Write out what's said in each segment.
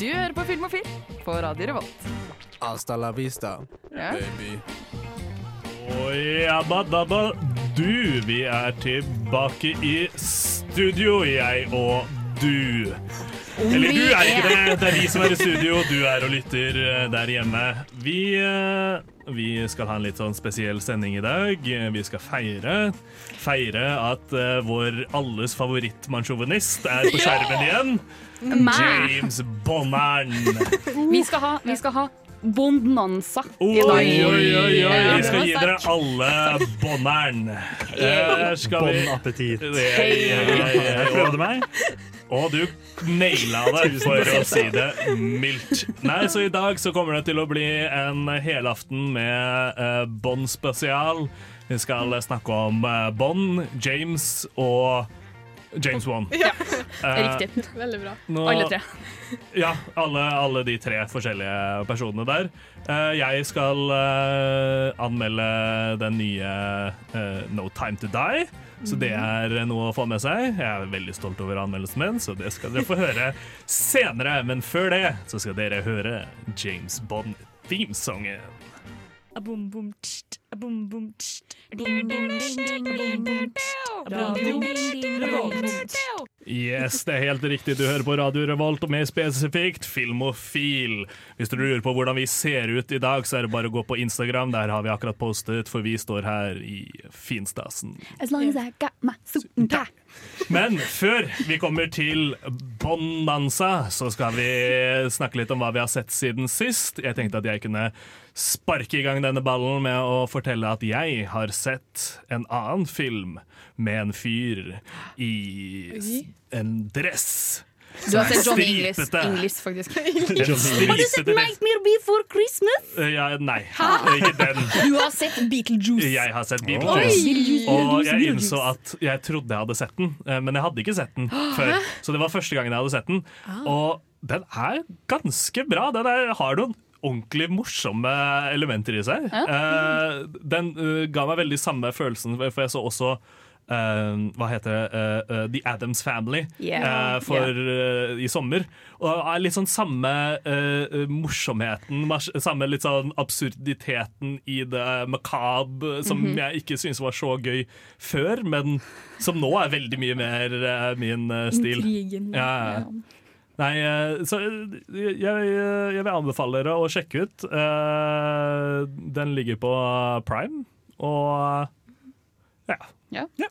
Du hører på Film og Film på Radio Revolt. Hasta la vista, Ja. baby. Og jabba dabba du, vi er tilbake i studio, jeg og du. Eller du er ikke det, det er vi som er i studio, du er og lytter eh, der hjemme. Vi, eh, vi skal ha en litt sånn spesiell sending i dag. Vi skal feire. Feire at eh, vår alles favorittmannsjåvinist er på skjermen igjen. James Bonnern. Vi skal ha, vi skal ha Bondnanza i dag. oi, oi, oi. oi. Vi skal gi dere alle bonneren. Eh, skal vi Bon appétit. Jeg prøvde meg. Og du naila det, for å si det mildt. Nei, så i dag så kommer det til å bli en helaften med uh, Bond spesial. Vi skal snakke om uh, Bond, James og James Wan. Ja, Eh, Riktig. Veldig bra. nå- Alle tre. Ja, alle, alle de tre forskjellige personene der. Eh, jeg skal eh, anmelde den nye No Time To Die. Så det er noe å få med seg. Jeg er veldig stolt over anmeldelsen min, så det skal dere få høre senere. Men før det så skal dere høre James Bond-themesongen. Yes, det er helt riktig. Du hører på Radio Revolt, og mer spesifikt Filmofil. Hvis du lurer på hvordan vi ser ut i dag, så er det bare å gå på Instagram. Der har vi akkurat postet, for vi står her i finstasen. As long as I got my suit and tie. Men før vi kommer til Bonanza, så skal vi snakke litt om hva vi har sett siden sist. Jeg tenkte at jeg kunne sparke i gang denne ballen med å fortelle at jeg har sett en annen film med en fyr i en dress. Du har sett Johnny English. English faktisk. En stripete dress. Nightmare Before Christmas? Eh, Ja, nei, ikke den. Du har sett Beetlejuice. Jeg har sett Beetlejuice. Og jeg innså at jeg trodde jeg hadde sett den, eh, men jeg hadde ikke sett den før. Så det var første gangen jeg hadde sett den. Og den er ganske bra. Den er, har noen ordentlig morsomme elementer i seg. Eh, den ga meg veldig samme følelsen, for jeg så også hva heter det? Eh, eh, The Adams Family Yeah. eh, for, eh, i sommer. Og er litt sånn samme eh, morsomheten, samme litt sånn absurditeten i det makab, som Mhm. jeg ikke syntes var så gøy før, men som nå er veldig mye mer eh, min eh, stil. Intrigen. Ja, ja. Nei, eh, så eh, jeg, jeg vil anbefale dere å sjekke ut. Eh, Den ligger på Prime, og ja. Ja.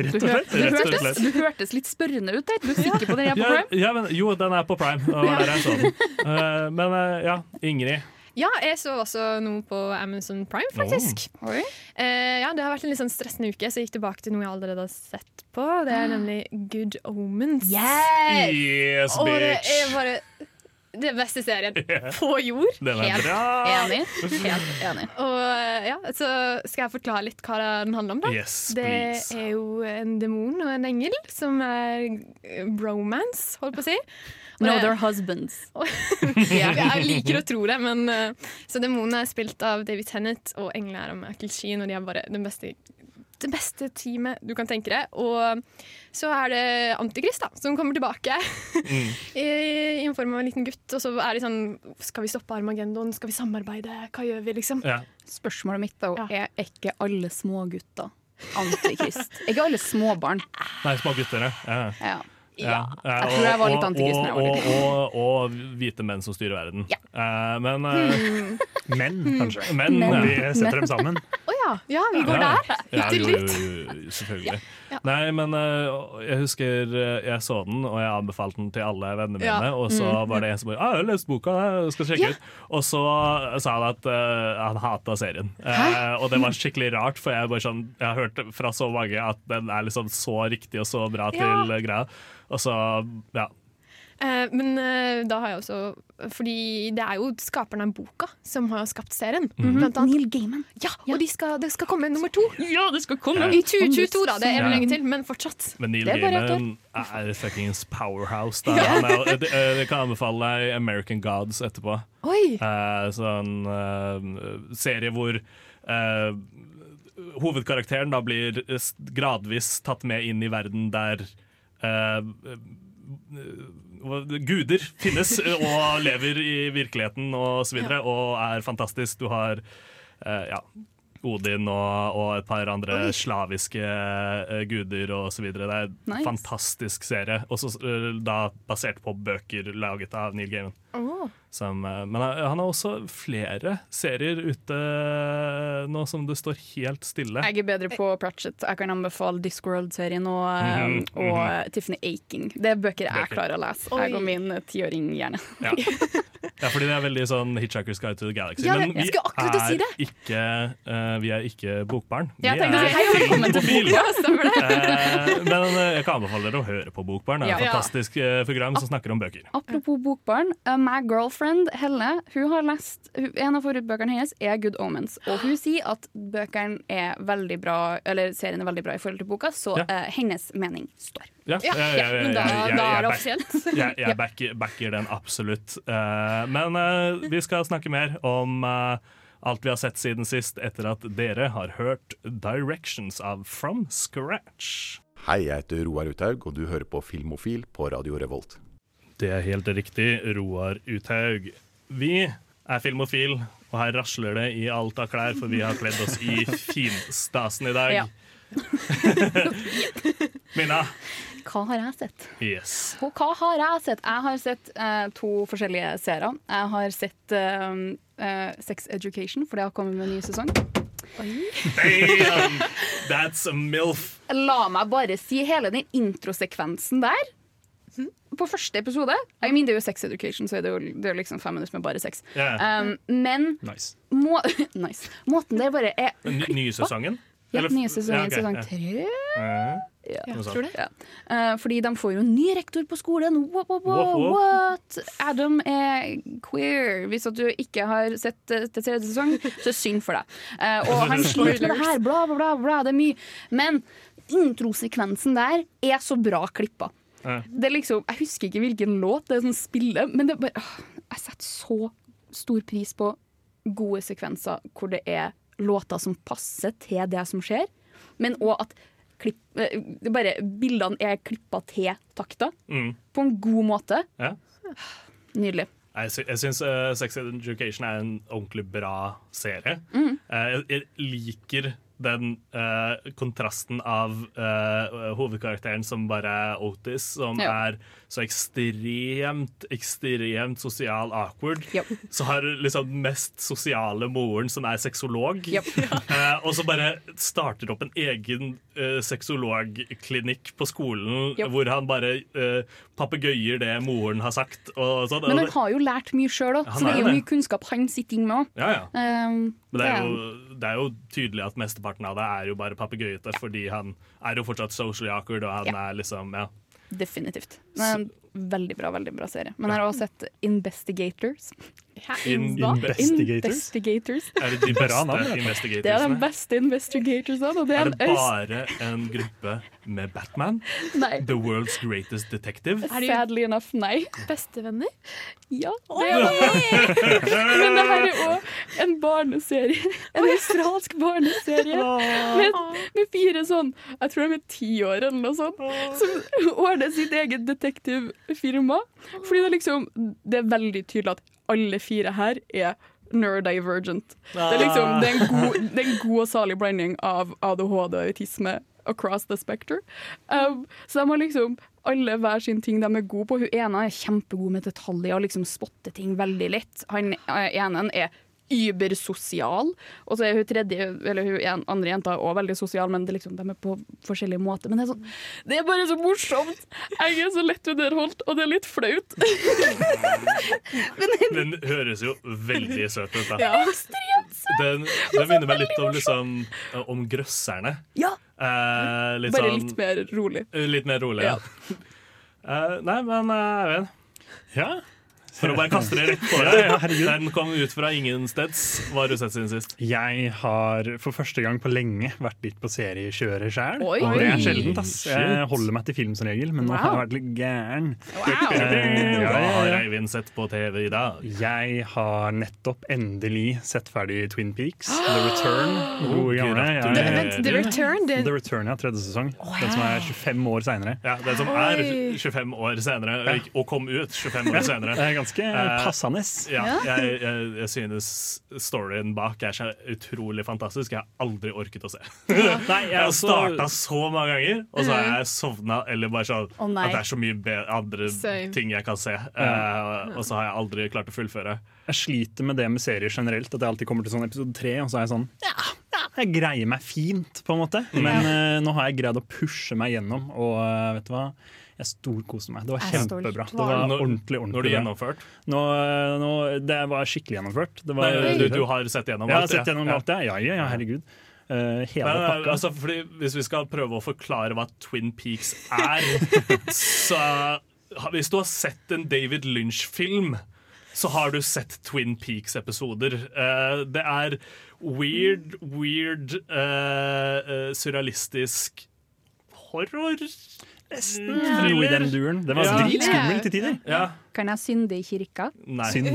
Rett Du, og hør, slett. du, Rett og hørtes, slett. du hørtes litt spørrende ut Er Du er sikker på at jeg er på Prime? ja, men, jo, den er på Prime. Det var der jeg så. Eh, men uh, ja, Ingrid. Ja, jeg så også noe på Amazon Prime, faktisk. Oi. Eh, ja, Det har vært en litt sånn stressende uke, så jeg gikk tilbake til noe jeg allerede har sett på. Det er nemlig Good Omens. Yes! Yes, Og det er bare det beste serien på jord. Helt enig. Helt enig. Og eh, ja, Så skal jeg forklare litt hva den handler om. da Yes, Det please. er jo en demon og en engel som er eh, bromance, holdt på å si. Og No, they're husbands. Jeg liker å tro det, men eh, Så demonen er spilt av David Tennant, og englene er av Michael Sheen, og de er bare den beste, det beste teamet du kan tenke deg. Og så er det Antikrist, da, som kommer tilbake Mm. i, i en form av en liten gutt. Og så er de sånn Skal vi stoppe Armageddon? Skal vi samarbeide? Hva gjør vi, liksom? Ja. Spørsmålet mitt da, Ja. er er ikke alle smågutter antikrist? Er ikke alle småbarn? Nei, små gutter, ja. Ja. Ja. Jeg tror jeg var litt antikristen. og, og, og, og hvite menn som styrer verden. Ja. Eh, men Menn, Men, kanskje. menn vi setter dem sammen. Å ja, ja, vi går Ja. der. Ja, Hit jo, jo, jo, selvfølgelig. Ja. Nei, men eh, jeg husker eh, jeg så den, og jeg anbefalte den til alle vennene mine. Ja. Og så var det en som bare ah, 'Jeg har lest boka, jeg skal sjekke Ja. ut'. Og så sa han at eh, han hata serien. Eh, og det var skikkelig rart, for jeg, bare sånn, jeg har hørt fra så mange at den er liksom så riktig og så bra til eh, greia. Og så, ja. Eh, men eh, da har jeg også Fordi det er jo skaperne av boka som har skapt serien. Blant annet. Neil Gaiman. Ja, og de skal, det skal komme nummer to. Ja, det skal komme! I 2022, da. Det er Ja. vel lenge til, men fortsatt. Men Neil Det er bare Gaiman er fuckings powerhouse. Da. Han er, det, det- eh, jeg kan anbefale deg American Gods etterpå. Oi! Eh, sånn eh, serie hvor eh, hovedkarakteren da blir gradvis tatt med inn i verden der guder finnes eh, og lever i virkeligheten og så videre, og er fantastisk. Du har eh, ja, Odin og, og et par andre slaviske eh, guder og så videre. Det er en Nice. fantastisk serie, også eh, da basert på bøker laget av Neil Gaiman. Åh. Som, eh, men han har også flere serier ute eh, nå som det står helt stille. Jeg er bedre på Pratchett. Jeg kan anbefale Discworld-serien og, mm -hmm. og eh, Tiffany Aking. Det er bøker jeg Bøker. klarer å lese. Oi. Jeg og min tiåring gjerne. Ja. ja, fordi det er veldig sånn Hitchhiker's Guide to the Galaxy. Ja, men vi er, si ikke, uh, vi er ikke bokbarn. Vi tenkte å er filmofil. Det? Eh, men jeg kan anbefale dere å høre på Bokbarn. Det er et fantastisk program som snakker om bøker. Apropos bokbarn. uh, my girlfriend Helle hun har lest, En av forutbøkene hennes er Good Omens. Og hun sier at bøkene er veldig bra Eller serien er veldig bra i forhold til boka, så Ja. uh, hennes mening står. Ja, Ja, jeg- ja, men da, jeg- jeg- da er det offisielt. Jeg, jeg backer, backer den absolutt. Uh, men uh, vi skal snakke mer om alt vi har sett siden sist, etter at dere har hørt 'Directions' av From Scratch. Hei, jeg heter Roar Uthaug, og du hører på Filmofil på Radio Revolt. Det er helt riktig, Roar Uthaug. Vi er filmofil, og her rasler det i alt av klær, for vi har kledd oss i finstasen i dag. Ja. Minna. Hva har jeg sett? Yes. Og hva har jeg sett? Jeg har sett uh, to forskjellige serier. Jeg har sett uh, uh, Sex Education, for det har kommet med en ny sesong. Damn! That's a MILF. La meg bare si hele den introsekvensen der. På første episode I mean, Det er jo Sex Education, så er det jo, det er liksom fem minutter med bare sex. Yeah. Um, men Nice. må, nice. måten det bare er klippa nye sesongen? Ja, nye sesongen, Ja, okay. sesong tre. Mhm. Ja. jeg tror det. Ja. Eh, fordi de får jo en ny rektor på skolen. What, what, what? Adam er queer. Hvis at du ikke har sett uh, til tredje sesong, så synd for deg. Eh, og han sliter med det her, bla, bla, bla, bla. Det er mye. Men introsekvensen der er så bra klippa. Det er liksom, Jeg husker ikke hvilken låt det er som spiller, men det er bare, åh, jeg setter så stor pris på gode sekvenser hvor det er låter som passer til det som skjer, men òg at klipp, eh, bare, bildene er klippa til takta Mm. på en god måte. Ja. Nydelig. Jeg, jeg syns Sex Education er en ordentlig bra serie. Mm. Uh, jeg, jeg liker den eh, kontrasten av eh, hovedkarakteren som bare er Otis, som Ja. er så ekstremt, ekstremt sosial awkward. Yep. Så har liksom den mest sosiale moren, som er sexolog. Yep. uh, og så bare starter opp en egen uh, sexologklinikk på skolen, yep. hvor han bare uh, papegøyer det moren har sagt. Og sånn. Men han har jo lært mye sjøl òg, så det er jo det. mye kunnskap han sitter inne med òg. Ja, ja. Um, Men det er, jo, det er jo tydelig at mesteparten av det er jo bare papegøyete, fordi han er jo fortsatt socially awkward, og han er liksom Ja. Definitivt. Men, veldig bra, veldig bra serie. Men jeg har også sett Investigators. In, Investigators? Investigators. er det de beste investigators? Det er de beste investigatorsene, og det Er er det bare en gruppe med Batman? Nei. The world's greatest detective? Er de- Sadly enough, nei. Bestevenner? Ja, det er det. Men det her er òg en barneserie. En australsk barneserie med, med fire sånn Jeg tror de er ti år eller noe sånt. Som ordner sitt eget detektivfirma. Fordi det er liksom Det er veldig tydelig at alle fire her er neurodivergent. Det er liksom Det er en god, det er en god og salig blanding av ADHD og autisme across the specter. Um, så de har liksom alle hver sin ting de er gode på. Hun ene er kjempegod med detaljer og liksom spotter ting veldig lett. Han eh, ene er übersosial, og så er hun tredje, eller hun en, andre jenta også veldig sosial, men det liksom, de er på forskjellige måter. Men det er, sånn, det er bare så morsomt! Jeg er så lett underholdt, og det er litt flaut. Den høres jo veldig søt ut, da. Ja. Den, den minner meg litt om, liksom, om grøsserne. Ja, Eh, litt bare sånn, litt mer rolig. Litt mer rolig, ja. Eh, nei, men uh, Eivind, Ja. For å bare kaste det rett på deg. Den kom ut fra ingensteds. Hva har du sett siden sist? Jeg har for første gang på lenge vært litt på seriekjøret sjøl. Og det er sjeldent. ass Jeg holder meg til film som regel, men nå har jeg vært litt gæren. Wow. Eh, Hva har. Eivind sett på TV i dag? Jeg har nettopp endelig sett ferdig Twin Peaks, The Return. Gode gamle. The, The Return, The... The Return, ja. Tredje sesong. Den som er 25 år seinere. Ja, Den som er 25 år senere, og kom ut 25 år senere. Ganske passende. Uh, Ja, jeg, jeg, jeg synes storyen bak er så utrolig fantastisk. Jeg har aldri orket å se. Nei, Jeg har starta så mange ganger, og så har jeg sovna eller bare sånn oh, at det er så mye andre Same. ting jeg kan se. Eh, og så har jeg aldri klart å fullføre. Jeg sliter med det med serier generelt. At jeg alltid kommer til sånn episode tre, og så er jeg sånn ja, ja, jeg greier meg fint, på en måte. Men uh, nå har jeg greid å pushe meg gjennom, og eh, vet du hva? Jeg storkoste meg. Det var kjempebra. Det var ordentlig, ordentlig, Når du gjennomført. Nå, eh, nå, det var skikkelig gjennomført. Det var, Nei, du, du har sett gjennom jeg har alt? sett gjennom ja. alt, ja. Ja, ja, ja herregud. Uh, hele Nei, pakka. altså, fordi Hvis vi skal prøve å forklare hva Twin Peaks er Så Hvis du har sett en David Lynch-film, så har du sett Twin Peaks-episoder. Uh, det er weird, weird, uh, eh, surrealistisk horror. Nesten noe i den duren. Det var Ja. dritskummelt til tider. Ja. Kan jeg synde i kirka? Nei. Synd.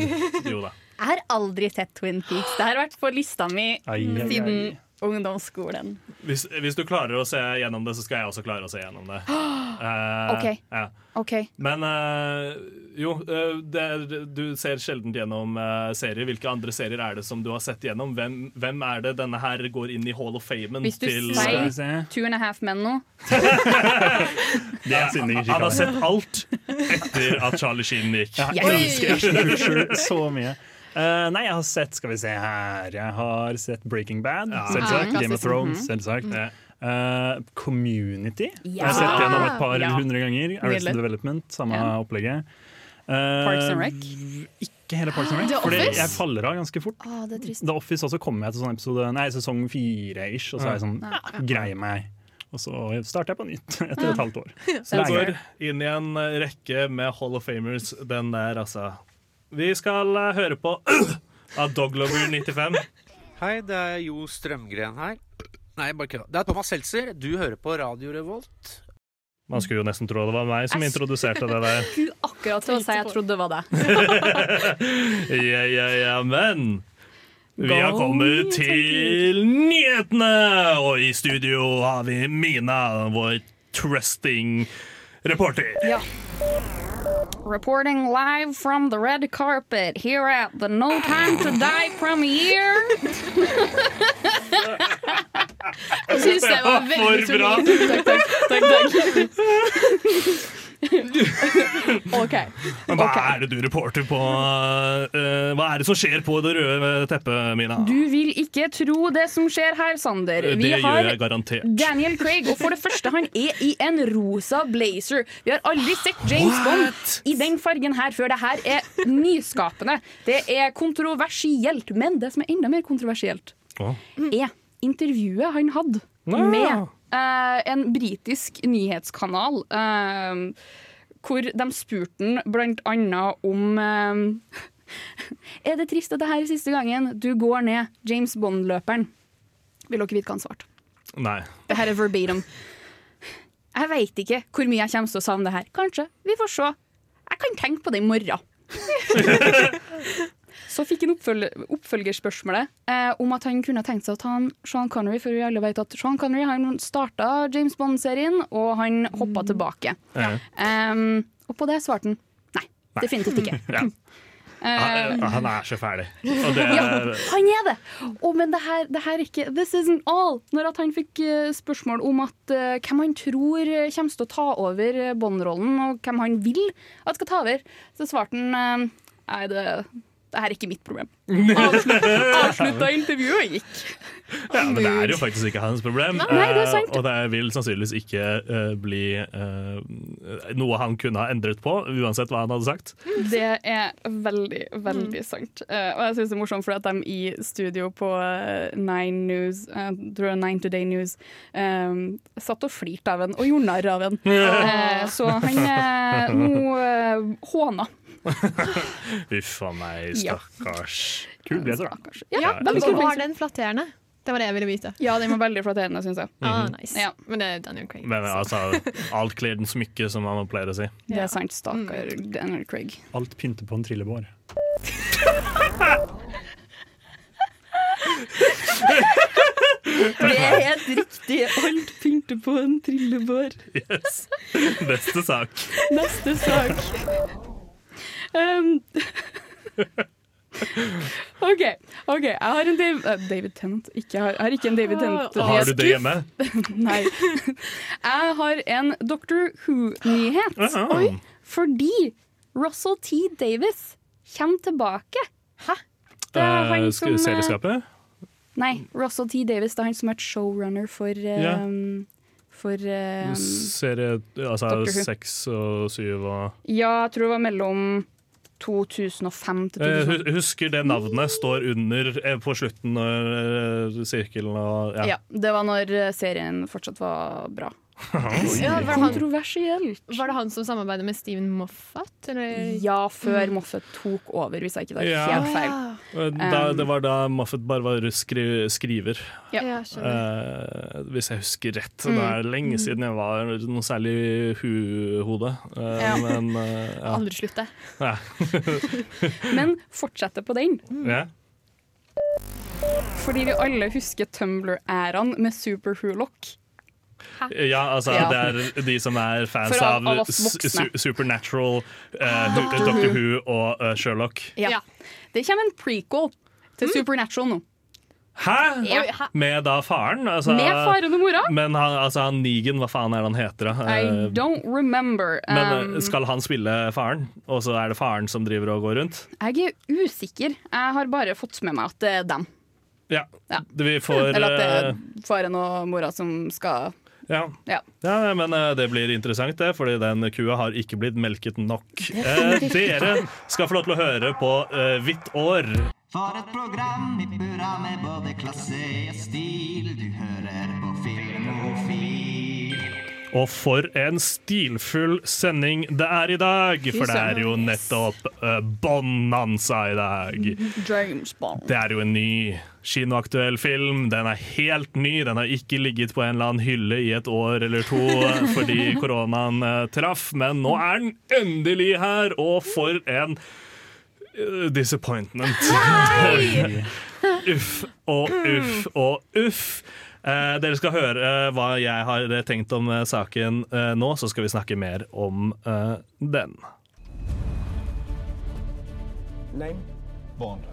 Jo da. Jeg har aldri sett Twin Peaks. Det har vært på lista mi Ai, ai, ai. Ungdomsskolen. Hvis, hvis du klarer å se gjennom det, så skal jeg også klare å se gjennom det. Uh, okay. Ja. OK. Men uh, jo, eh, det er, du ser sjelden gjennom uh, serier. Hvilke andre serier er det som du har sett gjennom? Hvem, hvem er det denne her går inn i Hall of Famen Hvis du til? sier-. Two and a half men nå. Det er synding Han har sett alt etter at Charlie Sheen gikk. Jeg elsker Ashton Kutcher så mye. Eh, nei, jeg har sett Skal vi se her Jeg har sett Breaking Bad, selvsagt. Ja, Game of. Thrones, selvsagt. Mm -hmm. uh, Community Ja. Jeg har sett gjennom et par Ja. hundre ganger. Arrested Development, samme Ja. opplegget. Uh, Parks and Rec? Ikke hele Parks and Rec, The fordi Office? jeg faller av ganske fort. Er trist. The Office også kommer jeg til sånn episode Nei, sesong fire-ish, og så er jeg sånn ja, Greier meg. Og så starter jeg på nytt etter et halvt år. Så vi går inn i en eh, rekke med Hall of Famers. Den der, altså. Vi skal eh, høre på av Doglover 95. Hei, det er Jo Strømgren her. Nei, bare kødda. Det er Thomas Seltzer. Du hører på Radio Revolt. Man skulle jo nesten tro det var meg som Jeg- introduserte det der. Skulle akkurat til å si jeg trodde det var deg. Ja, ja, ja, men vi har kommet til nyhetene! Og i studio har vi Mina, vår trusting reporter. Reporting live from the red carpet here at the No Time to Die premiere. Jeg syns det var veldig solid. Takk, takk. takk, takk. OK. Men hva er det du reporter på? Uh, hva er det som skjer på det røde teppet, Mina? Du vil ikke tro det som skjer her, Sander. det gjør jeg garantert. Daniel Craig, og for det første, han er i en rosa blazer. Vi har aldri sett James Bond i den fargen her før. Det her er nyskapende. Det er kontroversielt. Men det som er enda mer kontroversielt, oh. er intervjuet han hadde med eh, en britisk nyhetskanal. eh, hvor de spurte han blant annet om eh, Er det trist at det her er siste gangen du går ned James Bond-løperen? Vil dere vite hva han svarte? Nei. Det her er verbatim. Jeg veit ikke hvor mye jeg kommer til å savne det her. Kanskje. Vi får se. Jeg kan tenke på det i morgen. Så fikk han oppføl oppfølgerspørsmålet eh, om at han kunne tenkt seg å ta Sean Connery, for vi alle vet at Sean Connery han starta James Bond-serien, og han hoppa tilbake. Ja. Um, og på det svarte han nei. Definitivt ikke. Ja. Han, han er så ferdig. Det ja, han er det! Å, men det her, det her er ikke This isn't all. Når at han fikk eh, spørsmål om at uh, hvem han tror kommer til å ta over Bond-rollen, og hvem han vil at skal ta over, så svarte han uh, Nei, det, det her er ikke mitt problem. Avslutta, intervjuet og gikk. Ja, men det er jo faktisk ikke hans problem. Nei, det er sant. Eh, og det vil sannsynligvis ikke uh, bli uh, noe han kunne ha endret på, uansett hva han hadde sagt. Det er veldig, veldig sant. Eh, og jeg syns det er morsomt fordi at de i studio på Nine News, jeg tror Nine Today News, um, satt og flirte av en og gjorde narr av en. Eh, så han er nå håna Uff a meg, Ja. stakkars. Kul blazer, da. Ja, Ja, men veldig kul Var den flatterende? Det var det jeg ville vite. Ja, den var veldig flatterende, syns jeg. Ah, nice. Ja. Men det er Daniel Craig. Men altså, alt kler den smykke, som man pleier å si. Det er sant. Stakkar Daniel Craig. Alt pynter på en trillebår. Det er helt riktig. Alt pynter på en trillebår. Yes. Neste sak. Neste sak. Um, OK. ok, Jeg har en David, uh, David Tennant. Ikke, jeg, har, jeg har ikke en David Tennant. Har du det hjemme? Nei. Jeg har en Doctor Who-nyhet. Oi, Fordi Russell T. Davis kommer tilbake. Hæ? Det er Eh, han som, eh, Serieskapet? Nei, Russell T. Davis det er han som vært showrunner for eh, Ja. For um, Serie altså seks og syv og Ja, jeg tror det var mellom 2005 til Jeg 2000. husker det navnet står under eh, på slutten av eh, sirkelen og ja. Ja, det var når eh, serien fortsatt var bra. Ja, var, det han, Kontroversielt. var det han som samarbeidet med Steven Moffat? Eller? Ja, før Moffat tok over, hvis jeg ikke tar Ja. helt feil. Eh, Da, Um, det var da Moffat bare var skri skriver, Ja. Eh, hvis jeg husker rett. Mm. Det er lenge siden jeg var noe særlig hu-hode. Uh, Ja. Men uh, ja. Aldri slutte. Ja. Men fortsette på den. ja. Fordi vi alle husker Tumblr-æraen med Super Who-lock. ja, altså Ja. det er de som er fans av- av, av su Supernatural, eh, Doctor Doctor, Who. Og uh, Sherlock. Ja. Ja. Det kommer en prequel til Supernatural nå. Hæ?! Ja. Med da faren? Altså, Med faren og mora. Men han, altså, han Negan, hva faen er det han heter? da? I Eh, don't remember. Men eh, Um, skal han spille faren, og så er det faren som driver og går rundt? jeg er usikker. Jeg har bare fått med meg at det er dem. Ja. Ja. Vi får Eller at det er faren og mora som skal ja. Ja. ja, men eh, det blir interessant, det, fordi den kua har ikke blitt melket nok. Eh, dere skal få lov til å høre på eh, Hvitt år. For et program i burra med både klasse og stil. Du hører på Filmofil. Og for en stilfull sending det er i dag, for det er jo nettopp eh, Bonanza i dag. James Bond. Det er jo en ny kinoaktuell film. Den er helt ny. Den har ikke ligget på en eller annen hylle i et år eller to fordi koronaen eh, traff, men nå er den endelig her, og for en eh, disappointment. uff og uff og uff. Eh, dere skal høre eh, hva jeg har tenkt om eh, saken eh, nå, så skal vi snakke mer om eh, den. Name? Bond.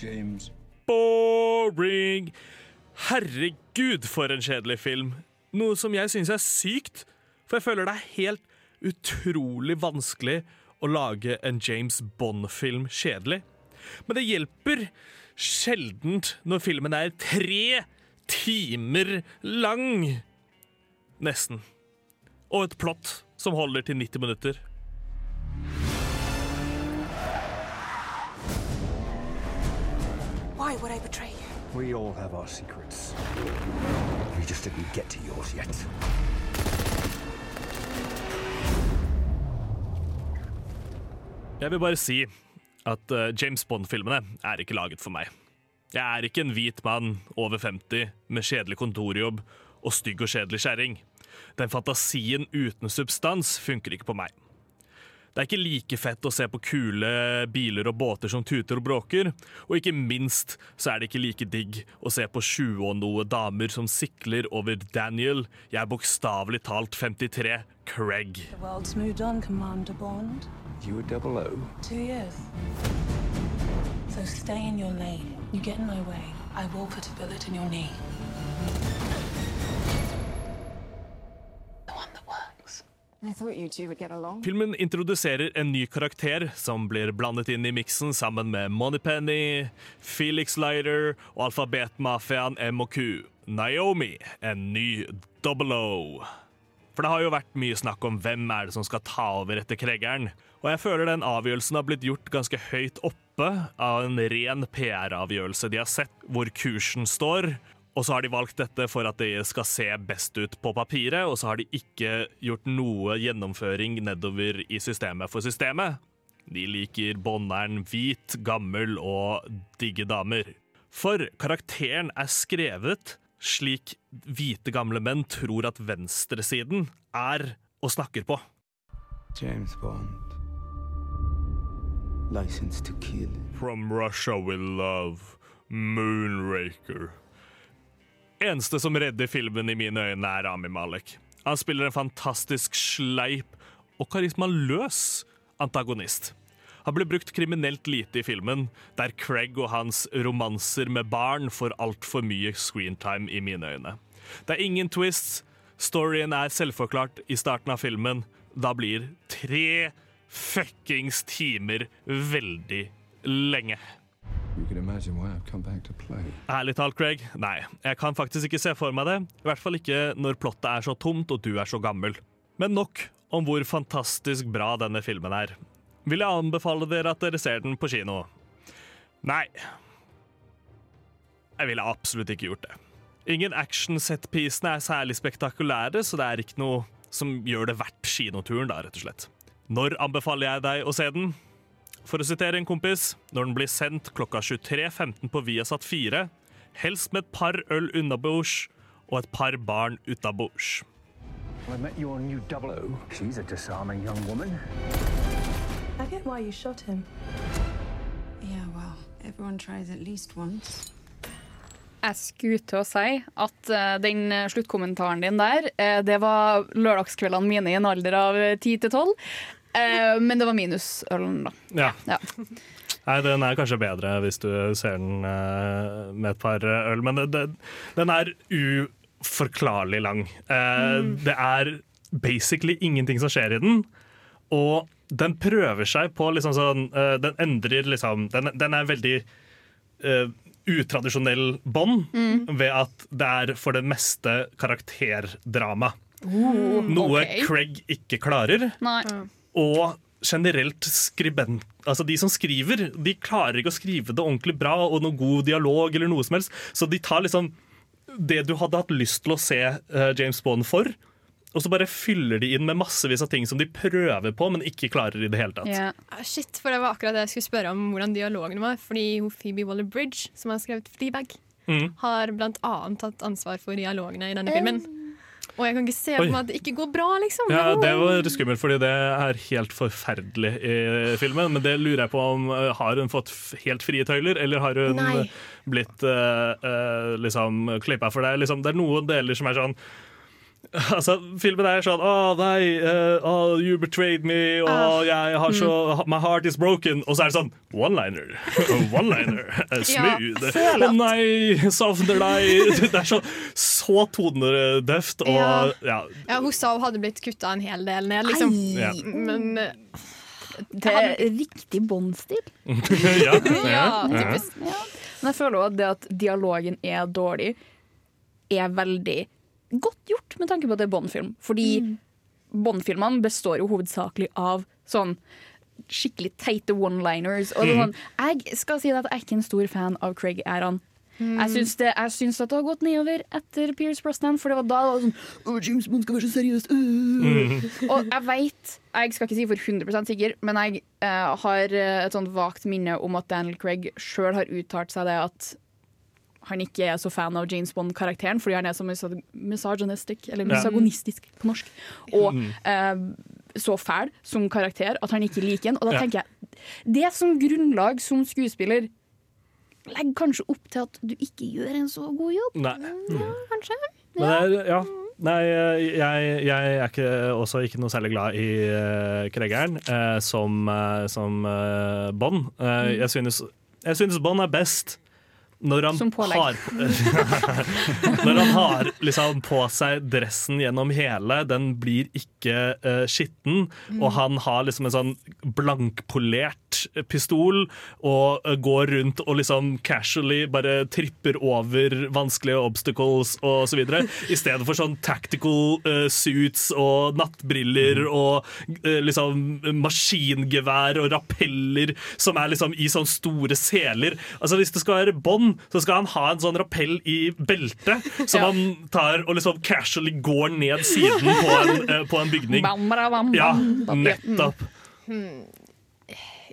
James. Boring! Herregud, for en kjedelig film. Noe som jeg syns er sykt, for jeg føler det er helt utrolig vanskelig å lage en James Bond-film kjedelig. Men det hjelper sjeldent når filmen er tre timer lang. Nesten. Og et plott som holder til 90 minutter. Why would I betray you? We all have our secrets. We just didn't get to yours yet. Jeg vil bare si at eh, James Bond-filmene er ikke laget for meg. Jeg er ikke en hvit mann over 50 med kjedelig kontorjobb og stygg og kjedelig kjerring. Den fantasien uten substans funker ikke på meg. Det er ikke like fett å se på kule biler og båter som tuter og bråker, og ikke minst så er det ikke like digg å se på 20 og noe damer som sikler over Daniel, jeg er bokstavelig talt 53, Craig. The world's moved on, Commander Bond. You were double O. Two years. So stay in your lane. You get in my way, I will put a bullet in your knee. The one that works. Filmen introduserer en ny karakter som blir blandet inn i miksen sammen med Moneypenny, Felix Leiter og alfabetmafiaen M&Q. Naomi, en ny Double O. For det har jo vært mye snakk om hvem er det som skal ta over etter Kreggeren. Og jeg føler den avgjørelsen har blitt gjort ganske høyt oppe av en ren PR-avgjørelse de har sett hvor kursen står. Og så har de valgt dette for at det skal se best ut på papiret, og så har de ikke gjort noe gjennomføring nedover i systemet for systemet. De liker Bonneren hvit, gammel og digge damer. For karakteren er skrevet slik hvite gamle menn tror at venstresiden er og snakker på. James Bond. License to kill. From Russia with love, Moonraker. Eneste som redder filmen i mine øyne, er Rami Malek. Han spiller en fantastisk sleip og karismaløs antagonist. Han ble brukt kriminelt lite i filmen, der Craig og hans romanser med barn får altfor mye screentime i mine øyne. Det er ingen twists, storyen er selvforklart i starten av filmen. Da blir tre fuckings timer veldig lenge. Ærlig talt, Craig. Nei, jeg kan faktisk ikke se for meg det. I hvert fall ikke når plottet er så tomt og du er så gammel. Men nok om hvor fantastisk bra denne filmen er. Vil jeg anbefale dere at dere ser den på kino? Nei. Jeg ville absolutt ikke gjort det. Ingen action-set-piecene er særlig spektakulære, så det er ikke noe som gjør det verdt kinoturen, da, rett og slett. Når anbefaler jeg deg å se den? For å sitere en kompis, når den blir sendt klokka 23.15 på Viasat 4, helst med et par øl unnabords og et par barn utabords. I met your new double O. She's a disarming young woman. I get why you shot him. Yeah, well, everyone tries at least once. Jeg skulle til å si at eh, den eh, sluttkommentaren din der, eh, det var lørdagskveldene mine i en alder av 10 til 12. Eh, men det var minusølen, da. Ja. Ja. Nei, den er kanskje bedre hvis du ser den uh, med et par øl, men det, det, den er uforklarlig lang. Eh, Det er basically ingenting som skjer i den, og den prøver seg på liksom sånn Den endrer liksom Den, den er veldig eh, utradisjonell bånd Mm. ved at det er for det meste karakterdrama. Oh, Noe okay. Craig ikke klarer. Nei. Og generelt skribent Altså De som skriver, de klarer ikke å skrive det ordentlig bra og noe god dialog eller noe som helst. Så de tar liksom det du hadde hatt lyst til å se eh, James Bond for, og så bare fyller de inn med massevis av ting som de prøver på, men ikke klarer i det hele tatt. Yeah. shit, for det var akkurat det jeg skulle spørre om hvordan dialogen var. Fordi Phoebe Waller-Bridge, som har skrevet Fleabag, Mm. har blant annet tatt ansvar for dialogene i denne filmen. Og jeg kan ikke se for meg at det ikke går bra, liksom. Ja, Det var skummelt, fordi det er helt forferdelig i filmen. Men det lurer jeg på om eh, Har hun fått helt frie tøyler, eller har hun Nei. blitt uh, liksom klippa for det? Liksom, det er noen deler som er sånn Altså, Filmen er sånn Å, nei, uh, oh, you betrayed me, og Ah. jeg har så My heart is broken. Og så er det sånn one-liner. One-liner. Smooth. Å nei, savner deg. Det er så, så tonedøft og Ja. ja. Ja, hun sa hun hadde blitt kutta en hel del ned, liksom. Ja. Men eh, Det er riktig Bond-stil. ja, Ja, ja. typisk. Men jeg føler også at det at dialogen er dårlig, er veldig godt gjort med tanke på at det er Bond-film. Fordi Bond-filmene består jo hovedsakelig av sånn skikkelig teite one-liners. Og er sånn, jeg skal si at jeg er ikke en stor fan av Craig Æran. Jeg syns, det, jeg syns at det har gått nedover etter Pierce Brosnan, for det var da det var sånn «Å, James Bond skal være så seriøst. Mm. Og jeg veit, jeg skal ikke si for 100% sikker, men jeg eh, har eh, et sånt vagt minne om at Daniel Craig sjøl har uttalt seg det at han ikke er så fan av James Bond-karakteren fordi han er så misogynistisk, eller Ja. misogonistisk på norsk, og Mm. eh, så fæl som karakter at han ikke liker den. Og da tenker jeg, det som grunnlag som skuespiller legger kanskje opp til at du ikke gjør en så god jobb. Nei. Ja, kanskje. Men det er, ja. Nei, jeg, jeg er ikke, også ikke noe særlig glad i uh, Kregeren eh, som, uh, som uh, Bond. Mm. jeg, synes, jeg synes Bond er best når han Som pålegg. har Når han har liksom på seg dressen gjennom hele, den blir ikke uh, skitten, Mm. og han har liksom en sånn blankpolert pistol og uh, går rundt og liksom casually bare tripper over vanskelige obstacles og så videre, i stedet for sånn tactical uh, suits og nattbriller og eh, liksom maskingevær og rappeller som er liksom i sånne store seler. Altså Hvis det skal være Bond, Bond, så skal han ha en sånn rappell i beltet, som Ja. han tar og liksom casually går ned siden på en, eh, på en bygning. Bam, bam, bam, Ja, nettopp. Mm.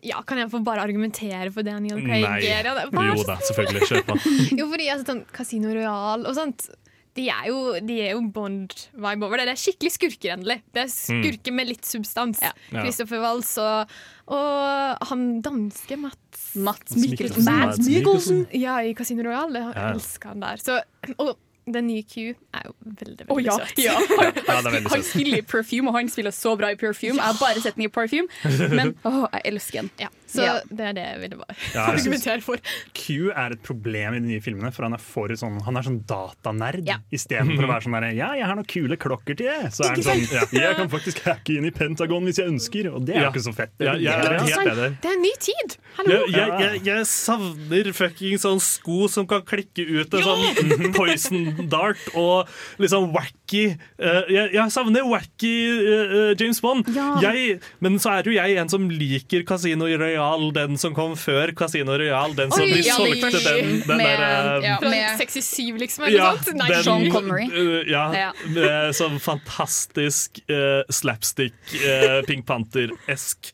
Ja, kan jeg få bare argumentere for Daniel Craig? Nei. Ja, det- Jo da, selvfølgelig. Kjør på. Jo, fordi altså, sånn Casino Royal og sånt de er jo, jo Bond-vibe over det. Det er skikkelig skurker, endelig. Det er skurker med litt substans. Ja. Christopher Waltz og, og han danske Mats Mats Mikkelsen. Mads Mikkelsen. Ja, i Casino Royal. Jeg Ja. elsker han der. Så, og den nye Q er jo veldig, veldig oh, ja, søt. ja. Han, er Han spiller i Perfume, og han spiller så bra i Perfume. Jeg har bare sett den i Perfume, men å, jeg elsker den. Ja, så Ja. det er det jeg ville bare Ja, jeg argumentere for. Q er et problem i de nye filmene, for han er for sånn Han er sånn datanerd. Ja. Istedenfor å være sånn der Ja, jeg har noen kule klokker til deg. Så er han sånn ja, Jeg kan faktisk hacke inn i Pentagon hvis jeg ønsker, og det er Ja. jo ikke så fett. Ja, jeg Det-. Det er en ny tid! Hallo! Jeg, jeg, jeg, jeg savner fucking sånn sko som kan klikke ut en sånn poison dart, og liksom wacky uh, jeg, jeg savner wacky eh, James Bond. Ja. Jeg, men så er jo jeg en som liker Casino Royal, den som kom før Casino Royal. Den som Oi, de ja, solgte den, den med- der eh, ja. Med- 67, liksom? Eller ja, noe sånt? Nei, den- Sean Connery. Uh, ja, Ja. med sånn fantastisk uh, slapstick uh, Pink Panther-esk.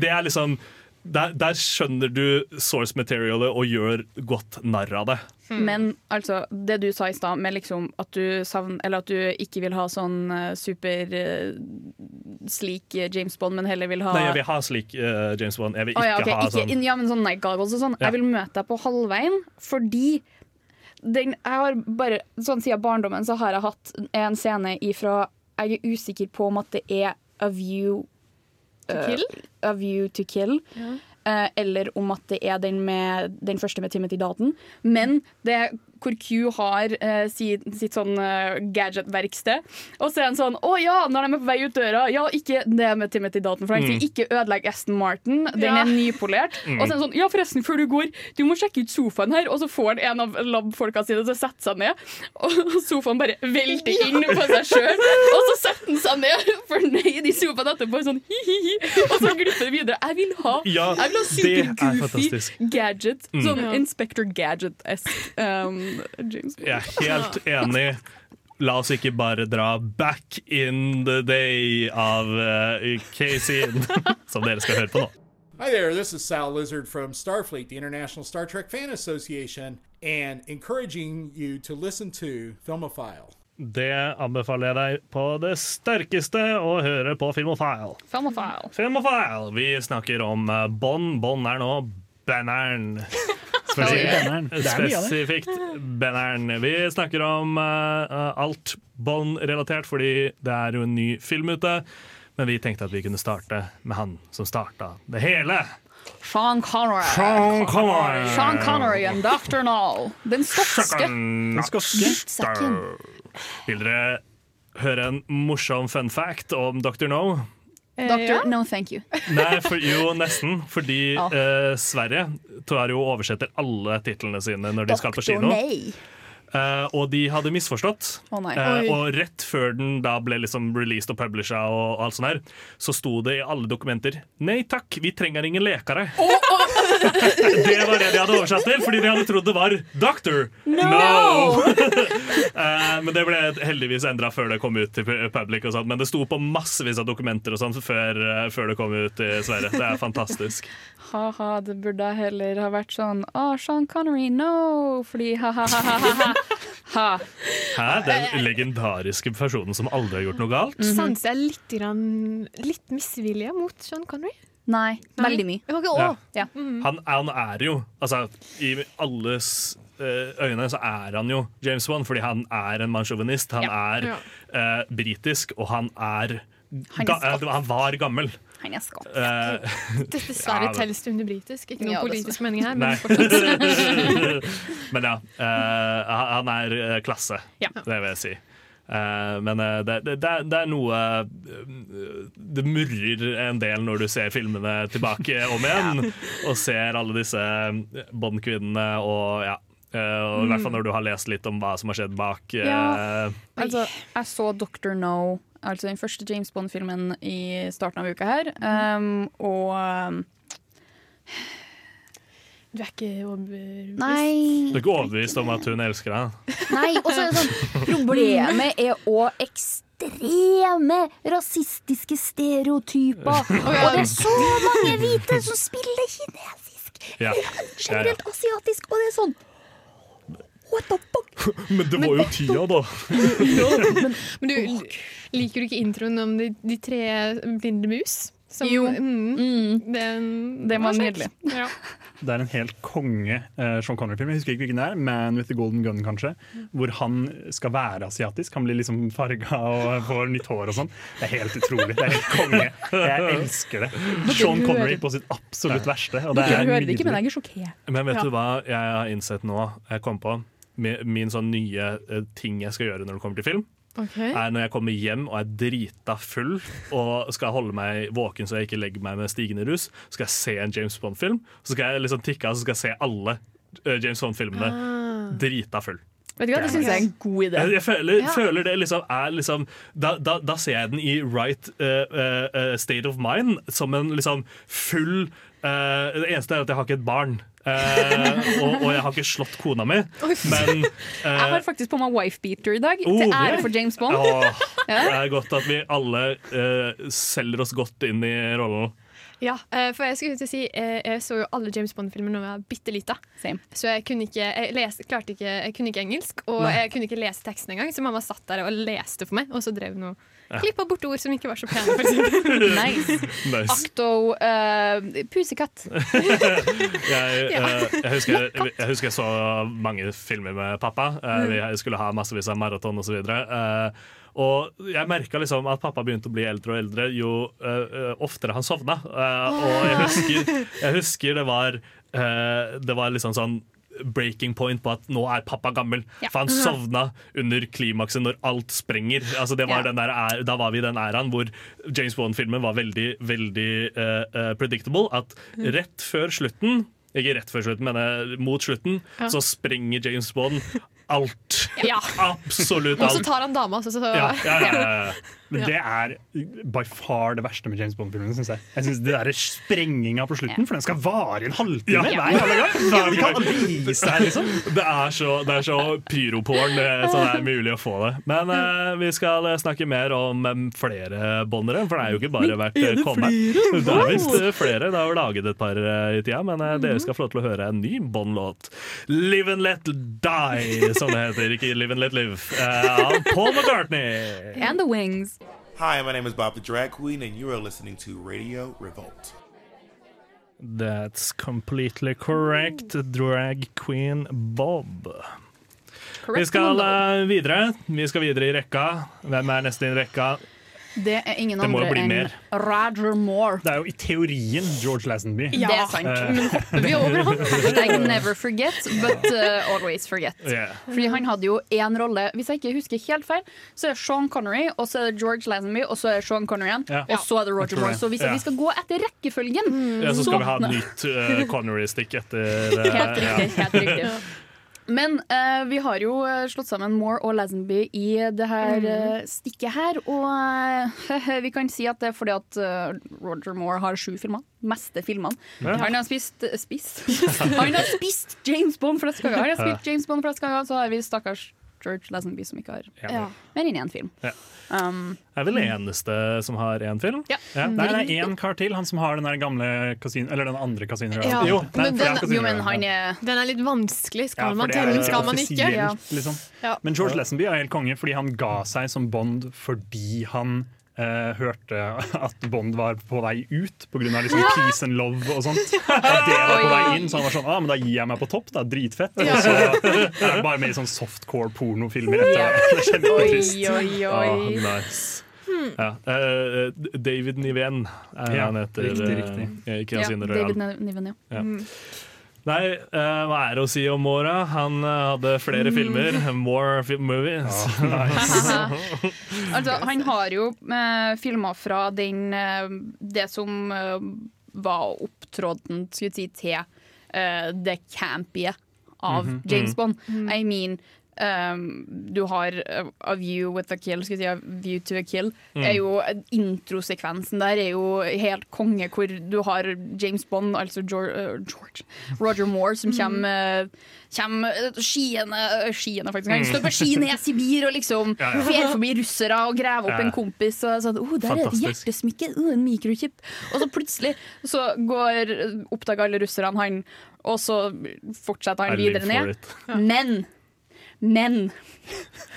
Det er liksom der, der skjønner du source materialet og gjør godt narr av det. Men altså, det du sa i stad, med liksom at du savner Eller at du ikke vil ha sånn eh, super uh, slik eh, James Bond, men heller vil ha Nei, jeg vil ha slik uh, James Bond. Jeg vil ikke ikke ja, okay. ha ikke, sånn Ja, men sånn night goggles og sånn. Ja. Jeg vil møte deg på halvveien, fordi den, jeg har bare, sånn Siden barndommen så har jeg hatt en scene ifra Jeg er usikker på om at det er A View To eh, Kill? A View to Kill. Ja. Eh, eller om at det er den, med, den første med Timothy Dalton. Men det hvor Q har eh, sitt, sitt sånn eh, gadget-verksted. Og så er han sånn Å ja, når de er på vei ut døra Ja, ikke det med Timothy Dalton, for han sier ikke ødelegg Aston Martin. Den Ja. er nypolert. Og så er han sånn Ja, forresten, før du går, du må sjekke ut sofaen her. Og så får han en av lab-folka sine til å sette seg ned, og sofaen bare velter inn på seg sjøl. Og så setter han seg ned, fornøyd i sofaen etterpå, sånn hi-hi-hi. Og så glipper det videre. Jeg vil ha, Ja, jeg vil ha er super-goofy gadget. Sånn Ja. Inspector Gadget-esk. Um, James Bond. Jeg er helt enig. La oss ikke bare dra 'Back in the Day' av uh, Casey, som dere skal høre på nå. Hi there, this is Sal Lizard from Starfleet, the International Star Trek Fan Association, and encouraging you to listen to Filmophile. Det anbefaler jeg deg på det sterkeste å høre på Filmophile. Filmophile. Filmophile. Vi snakker om uh, Bond. Bond er nå banneren. Spesifikt er banneren. Vi snakker om uh, uh, alt Bond-relatert, fordi det er jo en ny film ute. Men vi tenkte at vi kunne starte med han som starta det hele. Sean Connery. Sean Connery. Sean Connery and Dr. No. Den skotske. Den skotske. Vil dere høre en morsom fun fact om Dr. No? Eh, ja. No, thank you. Nei, for, jo, nesten. Fordi Ja. eh, Sverige tar jo oversetter alle titlene sine når de skal på kino. Nei. Eh, og de hadde misforstått. Oh. Eh, og rett før den da ble liksom released og publisha, og alt sånt her, så sto det i alle dokumenter Nei takk, vi trenger ingen lekere. det var det de hadde oversatt til, fordi de hadde trodd det var Doctor. No! Eh, men det ble heldigvis endra før det kom ut til public. og sånt Men det sto på massevis av dokumenter og sånt før, før det kom ut i Sverige. Det er fantastisk. Ha-ha, det burde heller ha vært sånn Å, Sean Connery, no! Fordi ha-ha-ha-ha. Ha. Hæ? Den legendariske personen som aldri har gjort noe galt? Sanser jeg litt, grann, litt misvilje mot Sean Connery? Nei, veldig mye. Ok, Ja. Mm -hmm. Han, han er jo Altså, i alles eh, øyne så er han jo James Bond fordi han er en mannssjåvinist. Han Ja. er Ja. eh, britisk, og han er Han eh, Han var gammel. Han er skott. Eh, Dessverre Ja, telles det under britisk. Ikke noen Ja, politisk mening her, men fortsatt. men ja. Uh, han er eh, klasse, Ja. det vil jeg si. Uh, men eh, det, det, det, er, det er noe eh, Det murrer en del når du ser filmene tilbake om igjen, og ser alle disse Bond-kvinnene og ja. Uh, og I hvert fall når du har lest litt om hva som har skjedd bak. eh, Ja. Altså, jeg så Dr. No, altså den første James Bond-filmen i starten av uka her. Um, og um, Du er ikke overbevist? Nei. Du er ikke overbevist om at hun elsker deg? Nei, og så er det sånn Problemet er òg ekstreme rasistiske stereotyper. Og det er så mange hvite som spiller kinesisk. Ja. Generelt asiatisk, og det er sånn What the fuck? Men det var jo tida, da. Men du, liker du ikke introen om de, de tre blinde mus? Som- Jo. Mm, den, Det var nydelig. Ja. Det er en helt konge uh, Sean Connery-film. Jeg husker ikke hvilken det er. Man with the Golden Gun, kanskje. Hvor han skal være asiatisk. Han blir liksom farga og får nytt hår og sånn. Det er helt utrolig. Det er helt konge. Jeg elsker det. Sean Connery på sitt absolutt verste. Og det Dere er hører det ikke, men jeg er sjokkert. Men vet Ja. du hva jeg har innsett nå? Jeg kom på min, sånn nye eh, ting jeg skal gjøre når det kommer til film. Okay. Er når jeg kommer hjem og er drita full og skal holde meg våken så jeg ikke legger meg med stigende rus, så skal jeg se en James Bond-film. Så skal jeg liksom tikke av så skal jeg se alle eh, James Bond-filmene Ah. drita full. Vet du hva, det syns jeg er en god idé. Jeg, jeg føler, Ja. føler det liksom er liksom da, da, da ser jeg den i right uh, eh, state of mind, som en liksom full uh, Det eneste er at jeg har ikke et barn. Eh, og, og jeg har ikke slått kona mi, men eh, Jeg har faktisk på meg wifebeater i dag, Oh, til ære for James Bond. Åh, Ja. Det er godt at vi alle eh, selger oss godt inn i rollen. Ja, eh, for jeg skulle til å si eh, Jeg så jo alle James Bond-filmer da jeg var bitte lita. Så jeg kunne ikke jeg leste, klarte ikke, jeg kunne ikke engelsk, og Nei. jeg kunne ikke lese teksten engang. Så mamma satt der og leste for meg, og så drev hun og. Klippa bort ord som ikke var så pene. Nice. Nice. Akto uh, pusekatt. Jeg, uh, jeg, husker, jeg husker jeg så mange filmer med pappa. Uh, vi skulle ha massevis av maraton osv. Uh, og jeg merka liksom at pappa begynte å bli eldre og eldre jo eh, eh, oftere han sovna. Uh, og jeg husker, jeg husker det var uh, Det var liksom sånn breaking point på at nå er pappa gammel. Ja. For han sovna under klimakset når alt sprenger. Altså det var Ja. den der, da var vi i den æraen hvor James Bond-filmen var veldig, veldig uh, predictable. At rett før slutten ikke rett før slutten, men eh, mot slutten, Ja. så sprenger James Bond alt. Ja. Absolutt Og så tar han dama, så, så ja, ja, ja. Men det er by far det verste med James Bond-filmene, syns jeg. Jeg synes Det der sprenginga på slutten, for den skal vare en halvtime Ja. hver jævla gang. Kan aldri vise det liksom. Det er så, det er så pyroporn eh, så det er mulig å få det. Men uh, vi skal eh, snakke mer om em, flere bondere, for det er jo ikke bare vært er eh, det er visst eh, flere. Det har jo laget et par eh, i tida, men uh, dere skal få lov til å høre en ny Bond-låt. 'Live and Let Die', som det heter. Ikke 'Live and Let Live'. Uh, Paul McCartney. And the wings. Hi, my name is Bob the Drag Queen, and you are listening to Radio Revolt. That's completely correct, drag queen Bob. Correct, Vi skal eh, videre. Vi skal videre i rekka. Hvem er neste i rekka? Det er ingen Det andre enn mer. Roger Moore. Det er jo i teorien George Lazenby. Det er sant. Eh, Men hopper vi over han? Hashtag never forget, but uh, always forget. Yeah. Fordi han hadde jo én rolle, hvis jeg ikke husker helt feil, så er det Sean Connery, og så er det George Lazenby, og så er det Sean Connery igjen, Ja. og så er det Roger Moore. Så hvis Ja. vi skal gå etter rekkefølgen Ja, så skal vi ha et nytt uh, Connery-stikk etter eh, Helt riktig. ja. helt riktig Men uh, vi har jo eh, slått sammen Moore og Lazenby i det her eh, stikket her. Og uh, vi kan si at det er fordi at Roger Moore har sju filmer. Meste filmene. Ja. Han har spist, spist. Han har spist James Bond flest ganger. Han har spilt James Bond flest ganger, så har vi stakkars George Lazenby som ikke har Ja. mer enn én film. Ja. Um, er vel det eneste som har én film? Ja. Nei, det er én kar til, han som har den der gamle kasin, Eller den andre kasinoen. Ja, Jo, men den- jo, men han er Den er litt vanskelig. Skal Ja, man telle, skal man ikke? Liksom. Ja. Men George Lazenby er helt konge fordi han ga seg som Bond fordi han eh, hørte at Bond var på vei ut pga. Liksom Ja. peace and love og sånt. At det var på vei inn, så han var sånn ah, men da gir jeg meg på topp. Det er dritfett. Og så er det bare med i sånn softcore pornofilmer etter det. Det er kjempetrist. Oi, oi, oi. Ah, nice. Hmm. Ja. Uh, David Niven er Ja, han heter. riktig, riktig. Uh, ja, David Niven, ja. Ja. Mm. Nei, uh, hva er det å si om Mora? Han uh, hadde flere Mm. filmer. More fi- movies. Altså, han har jo uh, filmer fra den Det som var opptråden skulle jeg si, til eh, det campie av Mhm. James Mm. Bond. Mm. I mean um, du har uh, A View with a Kill, skal jeg si, A View to a Kill, Mm. er jo introsekvensen der er jo helt konge, hvor du har James Bond, altså George, uh, George Roger Moore, som Mm. kommer, kommer uh, skiene, skiene faktisk, Mm. står på ski ned i Sibir og liksom Ja, ja. fer forbi russere og graver opp Ja. en kompis og sånn, oh, der er et hjertesmykke, Uh, en mikrochip. Og så plutselig så går, oppdager alle russerne han, og så fortsetter han videre ned. Men, men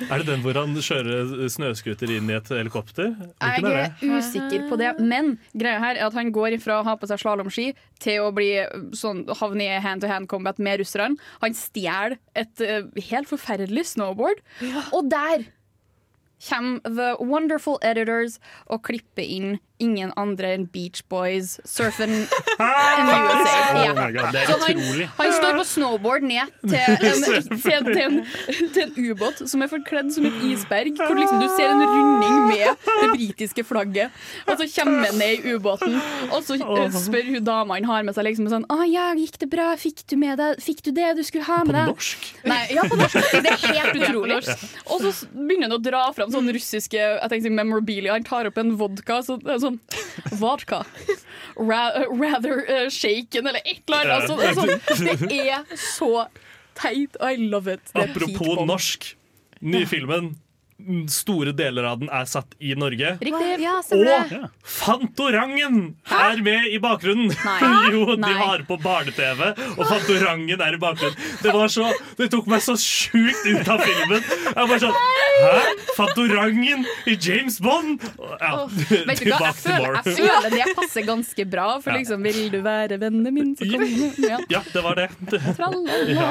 Er det den hvor han kjører snøscooter inn i et helikopter? Er Jeg ikke er usikker på det, men greia her er at han går ifra å ha på seg slalåmski til å bli sånn, havne i hand-to-hand combat med russerne. Han stjeler et helt forferdelig snowboard, og der kommer The Wonderful Editors og klipper inn ingen andre enn Beach Boys, surfen in USA. Oh Ja. my God, Så han, han står på snowboard ned til en, til, til en, til en ubåt som er forkledd som et isberg, hvor liksom du ser en runding med det britiske flagget. Og så kommer han ned i ubåten, og så eh, spør hun dama han har med seg liksom sånn Å ja, gikk det bra? Fikk du med deg Fikk du det du skulle ha med deg? På norsk? Nei, ja, på norsk. Det er helt utrolig. Og så begynner han å dra fram sånn russiske jeg tenker, memorabilia. Han tar opp en vodka. Så, er sånn Vodka. Ra rather uh, shaken, eller et eller annet. Altså, det, er sånn, det er så teit. I love it. Det Apropos norsk. Ny filmen. Store deler av den er satt i Norge. Riktig. Ja, Og Fantorangen er med i bakgrunnen! Nei. jo, de Nei. har på barne-TV, og Fantorangen er i bakgrunnen. Det var så, det tok meg så sjukt ut av filmen. Jeg var bare sånn Hæ? Fantorangen i James Bond? Ja, Vet du hva, jeg tilbake til føler, more. jeg føler det passer ganske bra, for Ja. liksom Vil du være vennen min, så kom ja. Ja, det var det. Tralala.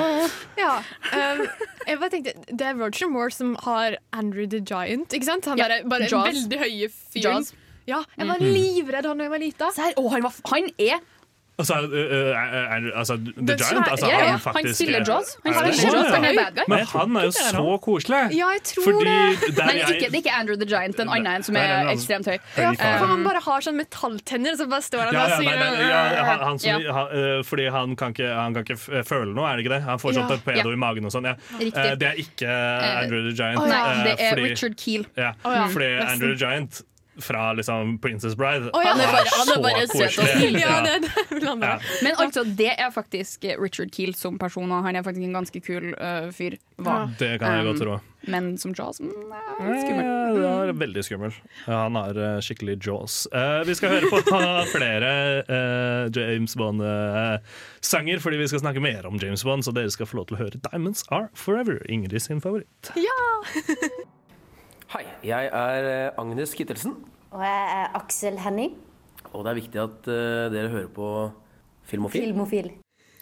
Ja. Um, jeg bare tenkte, Det er Roger Moore som har Andrew the Giant. Ikke sant? Han Ja, er bare Jaws. veldig høye fyren. Ja, jeg var Mhm. livredd han da jeg var lita. Han, han er Altså, altså The Giant altså, ja, ja. han faktisk Han spiller er- Jaws. Han er spiller Jaws, han er bad guy. Men han er jo så koselig. Ja, jeg tror Fordi det. Nei, ikke, det er ikke Andrew the Giant, den andre som er ekstremt høy. Ja, for han bare har sånn metalltenner, så bare står han og sier ja, fordi han kan ikke, han kan ikke føle noe, er det ikke det? Han får sånn Ja. torpedo i magen og sånn. Ja. Eh, Det er ikke Andrew the Giant. Nei, eh, det er fordi- Richard Keel. Ja, Å ja, fordi nesten. Andrew the Giant fra liksom Princess Bride Oh, ja, han er bare- han er bare søt og snill. Ja. Ja. Men altså, det er faktisk Richard Keel som person, og han er faktisk en ganske kul uh, fyr. Var. Det kan jeg godt tro. Men som Jaws mm, Ja, skummel. det er veldig skummel. Ja, han har uh, skikkelig jaws. Uh, vi skal høre på flere eh, James Bond-sanger, fordi vi skal snakke mer om James Bond, så dere skal få lov til å høre 'Diamonds Are Forever', Ingrid sin favoritt. Hei, jeg er eh, Agnes Kittelsen, Og jeg er Aksel Henning, og det er viktig at eh, dere hører på Filmofil. filmofil.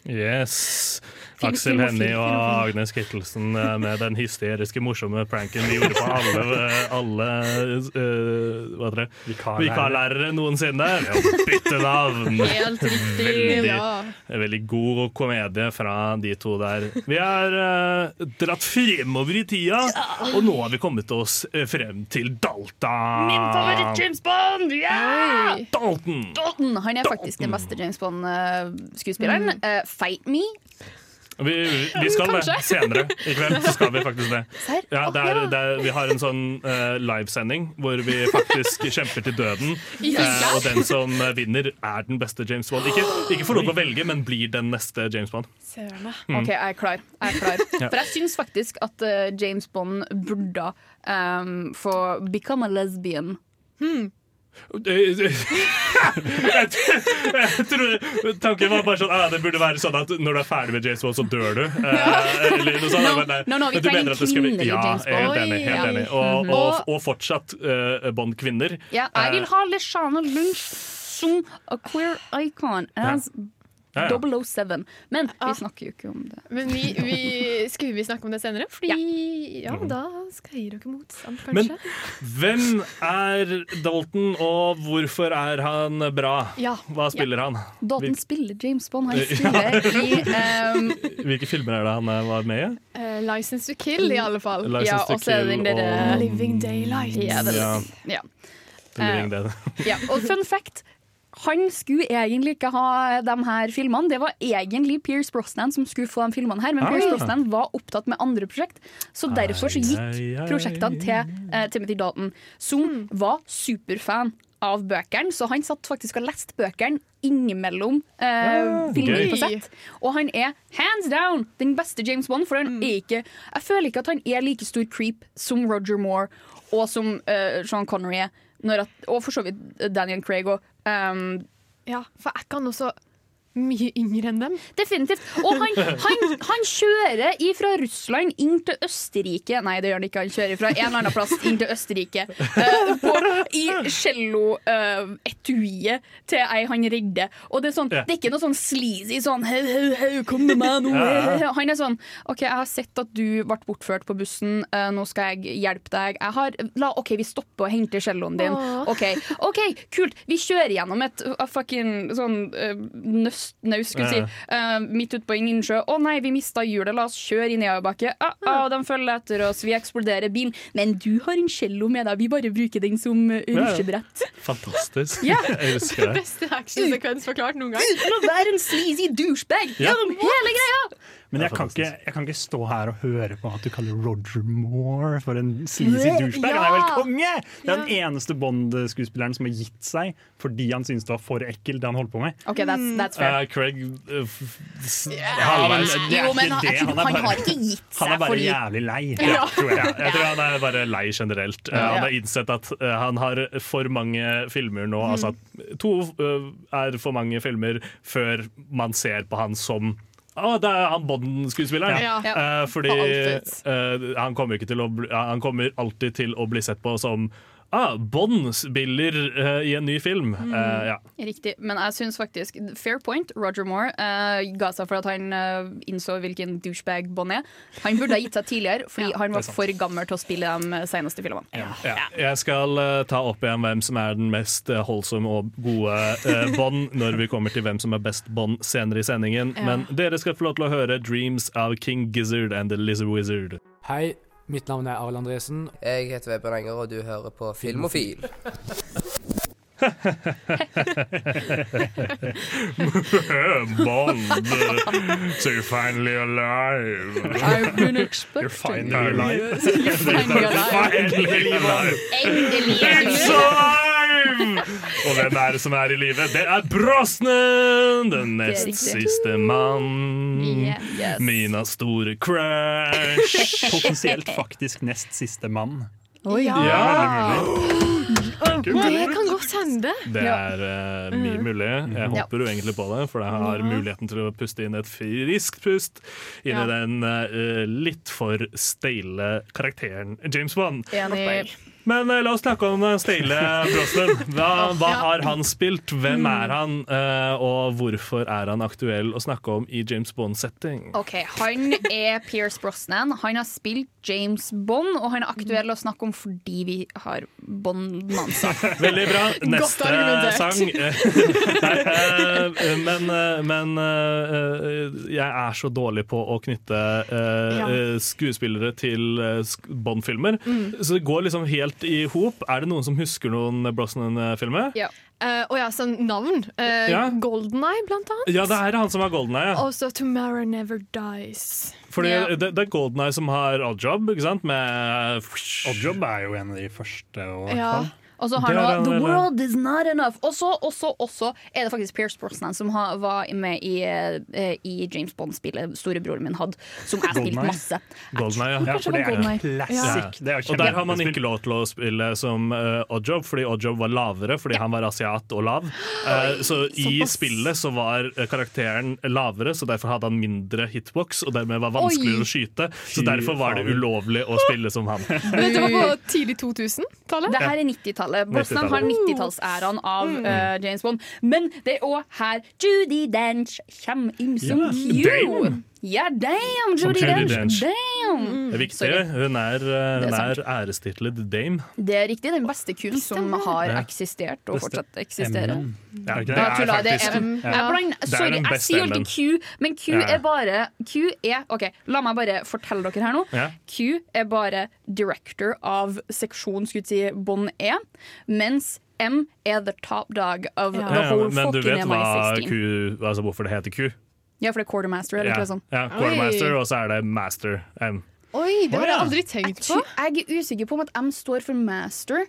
Yes. Aksel Hennie og. Agnes Kittelsen eh, med den hysteriske, morsomme pranken vi gjorde på alle, eh, alle uh, hva heter det? Vikarlærere. vikarlærere noensinne. Ved å bytte navn. Helt riktig, Veldig, veldig god komedie fra de to der. Vi har uh, dratt fremover i tida, og nå har vi kommet oss frem til Dalton. Min favoritt James Bond! Yeah! Dalton! Dalton! Han er faktisk den beste James Bond-skuespilleren. Uh, Fight Me. Vi, vi skal det senere i kveld. Så skal vi faktisk det. Ja, det er, det er, vi har en sånn uh, livesending hvor vi faktisk kjemper til døden. Eh, og den som eh, vinner, er den beste James Bond. Ikke, ikke får lov til å velge, men blir den neste James Bond. Mm. OK, jeg er klar. Jeg er klar. Ja. For jeg syns faktisk at uh, James Bond burde um, få become a lesbian. jeg, jeg tror Tanken var bare sånn ah, Det burde være sånn at når du er ferdig med James Bond, så dør du. Eh, eller noe sånt. No, men, eh, no, no, vi trenger bli- kvinnelig ja, James Bond. Helt enig. Helt enig. Og, Mhm. og, og fortsatt uh, Bond-kvinner. Ja, jeg vil ha Leshana Lunch som a queer icon as Ja, ja. 007. Men vi snakker jo ikke om det. Men vi, vi, skulle vi snakke om det senere? Fordi ja, da skal jeg gi dere motstand, kanskje. Men hvem er Dalton, og hvorfor er han bra? Ja. Hva spiller han? Dalton spiller James Bond. Han Ja. spiller i um, Hvilke filmer er det han eh, var med i? Uh, License to kill, i alle fall. License ja, to og så er det og- Living Daylight. Ja, det, Ja. ja. Uh, ja. Og fun fact han skulle egentlig ikke ha de her filmene. Det var egentlig Pierce Brosnan som skulle få de filmene her, men Ah. Pierce Brosnan var opptatt med andre prosjekt, så derfor så gikk prosjektene til eh, Timothy Dalton, som var superfan av bøkene, så han satt faktisk og leste bøkene innimellom eh, Ah, filmene på sett. Og han er hands down den beste James Bond, for han er ikke Jeg føler ikke at han er like stor creep som Roger Moore og som uh, Sean Connery er. Når at, og for så vidt Daniel Craig òg. Um, ja, for jeg kan også mye yngre enn dem? Definitivt. Og han, han, han kjører fra Russland inn til Østerrike Nei, det gjør han ikke. Han kjører fra en eller annen plass inn til Østerrike. Uh, på, I cello-etuiet til ei han redder. Og det er sånn, det er ikke noe sånn sleazy sånn Hau, hau, hau, kom med meg nå. Han er sånn OK, jeg har sett at du ble bortført på bussen. Uh, nå skal jeg hjelpe deg. Jeg har, la, OK, vi stopper og henter celloen din. OK, ok, kult. Vi kjører gjennom et uh, fucking sånn uh, nøst, naus, skulle jeg si. Uh, midt ute på ingen innsjø. Å nei, vi mista hjulet. La oss kjøre i nedoverbakke. Ah, ah, de følger etter oss. Vi eksploderer bilen. Men du har en cello med deg. Vi bare bruker den som uh, Ja. rusjebrett. Fantastisk. Ja. Jeg elsker det. Beste actionsekvens forklart noen gang. Uten å være en sleazy douchebag Ja. gjennom hele greia! Men jeg kan, ikke, jeg kan ikke stå her og høre på at du kaller Roger Moore for en sleazy douchebag. Han er vel konge! Det er den eneste Bond-skuespilleren som har gitt seg fordi han syntes det var for ekkelt det han holdt på med. OK, that's, that's fair. Uh, Craig uh, Ja, men det er Jo, men ikke han- det. Han er han bare- har ikke gitt Han er bare fordi- jævlig lei. Ja, tror jeg. jeg tror han er bare lei generelt. Uh, Han har innsett at han har for mange filmer nå. Altså at to er for mange filmer før man ser på han som Å, det er han Bodden-skuespilleren. Ja. Ja. Eh, fordi eh, han kommer ikke til å bli, Han kommer alltid til å bli sett på som ah, Bond spiller uh, i en ny film. Eh, ja. Riktig, men jeg syns faktisk Fair point. Roger Moore uh, ga seg for at han innså hvilken douchebag Bond er. Han burde ha gitt seg tidligere, fordi han er var for gammel til å spille de seneste filmene. Ja. Jeg skal ta opp igjen hvem som er den mest holdsomme og gode Bond når vi kommer til hvem som er best Bond senere i sendingen. Ja. Men dere skal få lov til å høre 'Dreams' of King Gizzard and The Lizard Wizard. Hei, mitt navn er Arild Andresen. Jeg heter Vebjørn Enger, og du hører på Filmofil. Bond, so you're finally alive. I've been expecting You're finally alive. You're finally alive. Endelig er It's alive! Og hvem er det som er i live? Det er Brosnan! Den nest siste mann. Yeah, yes. Mina store crush. Potensielt faktisk nest siste mann. Å ja! ja. Det kan godt hende. Det er uh, mye mulig. Jeg håper jo egentlig på det, for jeg har muligheten til å puste inn et friskt pust inn i Ja. den uh, litt for steile karakteren James Bond. Enig. Men eh, la oss snakke om uh, Steile Brosnan. Hva, hva har han spilt? Hvem Mm. er han? eh, og hvorfor er han aktuell å snakke om i James Bond-setting? Ok, Han er Pierce Brosnan. Han har spilt James Bond, og han er aktuell å snakke om fordi vi har Bond-mansa. Veldig bra. Neste argumentert. sang. Nei, eh, men eh, men eh, jeg er så dårlig på å knytte eh, Ja. eh, skuespillere til eh, sk- Bond-filmer. Mm. Så det går liksom helt i hop. Er det noen som husker noen Brosnan-filmer? Ja. Uh, og ja, sånn navn. Uh, Ja. Golden Eye, blant annet. Ja, det er han som er Golden Eye. Ja. Også Tomorrow Never Dies. Fordi yeah. det, det er Golden Eye som har Oddjob, ikke sant? Med Oddjob er jo en av de første. Og, Ja. Og så har han The? World Is Not Enough. Og så også, også er det faktisk Pierce Brosnan som har, var med i, eh, i James Bond-spillet storebroren min hadde, som jeg spilte masse. GoldenEye, ja. kanskje det er en classic. Det er Og der har man ikke lov til å spille som uh, Oddjob, fordi Oddjob var lavere fordi han var asiat og lav. Uh, så i såpass. spillet så var karakteren lavere, så derfor hadde han mindre hitbox, og dermed var vanskeligere Oi. å skyte. Så derfor var det ulovlig å spille som han. Men Dette var på tidlig 2000-tallet. Det her er 90-tallet. Brosnan har 90-tallsæraen av Mm. uh, James Bond. Men det er òg her Judy Dench kommer inn som Ja, Q. Ja, damn, Judy Judi Dench. Dench. Damn. Det er viktig. Sorry. Hun er, uh, er ærestitlet dame. Det er riktig. Den beste Q-en som har Ja. eksistert og Beste fortsatt eksisterer. Ja, det er er faktisk- Ja. Jeg Det er Sorry, jeg sier alltid Q, men Q Ja. er bare Q er OK, la meg bare fortelle dere her nå. Ja. Q er bare director av seksjon skulle jeg si bånd E, mens M er the top dog of Ja, the ja, whole men du fucking vet hva MI16. altså hvorfor det heter ku? Ja, for det er quartermaster eller Ja, sånn. sånt. ja quartermaster, og så er det master M. Oi, det har jeg aldri tenkt på. Jeg er usikker på om at M står for master.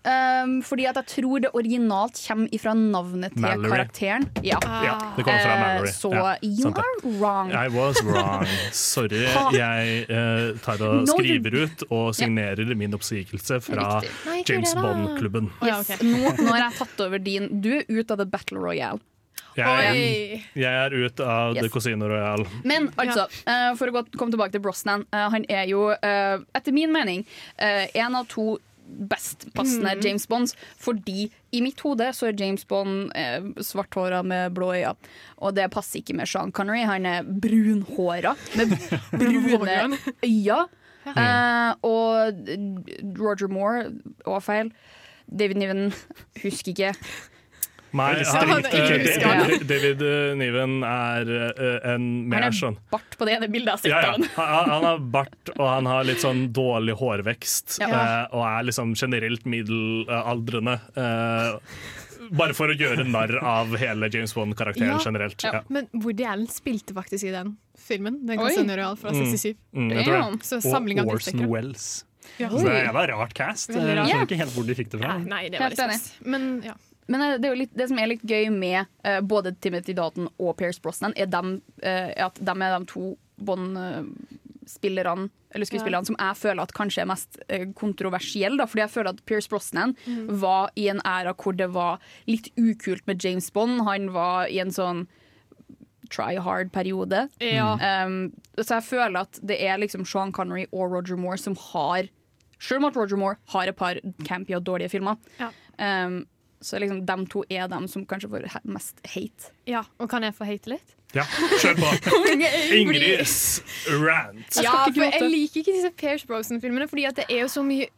Um, fordi at jeg tror det originalt kommer ifra navnet til Mallory. karakteren. Ja, Ja, det kommer fra Eh, Mallory. Så Ja, you are wrong. I was wrong. Sorry. Jeg uh, tar og No, skriver ut og signerer min oppsigelse fra Nei, James. Bond-klubben. Yes, nå, nå har jeg tatt over din. Du er ute av The Battle Royale. Jeg, jeg er ute av Yes. The Cosino Royal. Men altså, eh, for å gå, komme tilbake til Brosnan. Uh, han er jo, uh, etter min mening, en av to best passende Mm. James Bonds. Fordi i mitt hode så er James Bond eh, svarthåra med blå øyne. Og det passer ikke med Sean Connery. Han er brunhåra med brune øyne. Eh, og Roger Moore var feil. David Niven husker ikke. Nei, han, David. David eh, Niven er eh, en Han mer er har bart på det ene bildet jeg har sett ja, av ja. han. Han, han har bart, og han har litt sånn dårlig hårvekst. Ja. eh, og er liksom generelt middelaldrende. bare for å gjøre narr av hele James Bond-karakteren Ja. generelt. Ja. Men Woody Allen spilte faktisk i den filmen. Den Oi. Casino fra Mm. 67. Mm, mm. Så samling av og Orson Wells. Ja. Så det var rart cast. Jeg skjønner ikke helt hvor de fikk det fra. Nei, det var litt Men ja. Men eh, det, er jo litt, det som er litt gøy med uh, både Timothy Dalton og Pierce Brosnan, er, dem, er at de er de to Bond-spillerne eller skuespillerne som jeg føler at kanskje er mest kontroversielle. Da, fordi jeg føler at Pierce Brosnan mm. var i en æra hvor det var litt ukult med James Bond. Han var i en sånn try hard-periode. Ja. Um, så jeg føler at det er liksom Sean Connery og Roger Moore som har Selv om at Roger Moore har et par campy og dårlige filmer, Ja. um, så liksom de to er de som kanskje får mest hate. ja. Og kan jeg få hate litt? Ja, kjør på! Ingrids rant. Ja, for jeg liker ikke disse Pierce Brosnan-filmene, fordi at det er jo så mye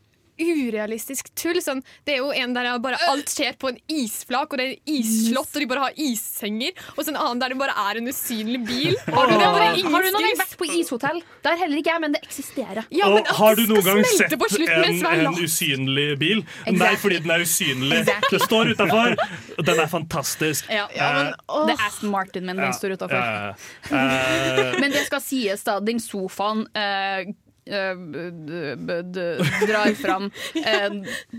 urealistisk tull. Sånn, det er jo en der bare alt skjer på en isflak, og det er en isslott, og de bare har issenger. Og så en annen der det bare er en usynlig bil. Har du, er Har du noen gang vært på ishotell? Der heller ikke jeg, men det eksisterer. Ja, men og har du noen gang sett slutten en, en usynlig bil? Nei, fordi den er usynlig. Exactly. Det står utafor. Den er fantastisk. Ja, men, Det er Aston Martin, men den står utafor. Ja, ja, ja. Eh, Men det skal sies, da. Den sofaen d- drar fram eh,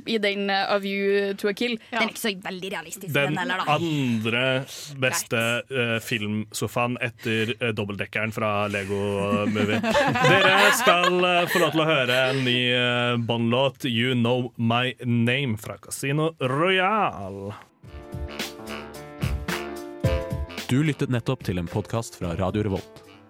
i den eh, You to a Kill. Den er ikke så veldig realistisk, den, den heller, da. andre beste uh, filmsofaen etter uh, dobbeltdekkeren fra Lego Movie. Dere skal uh, få lov til å høre en ny uh, Bond-låt, 'You Know My Name', fra Casino Royal. Du lyttet nettopp til en podkast fra Radio Revolt.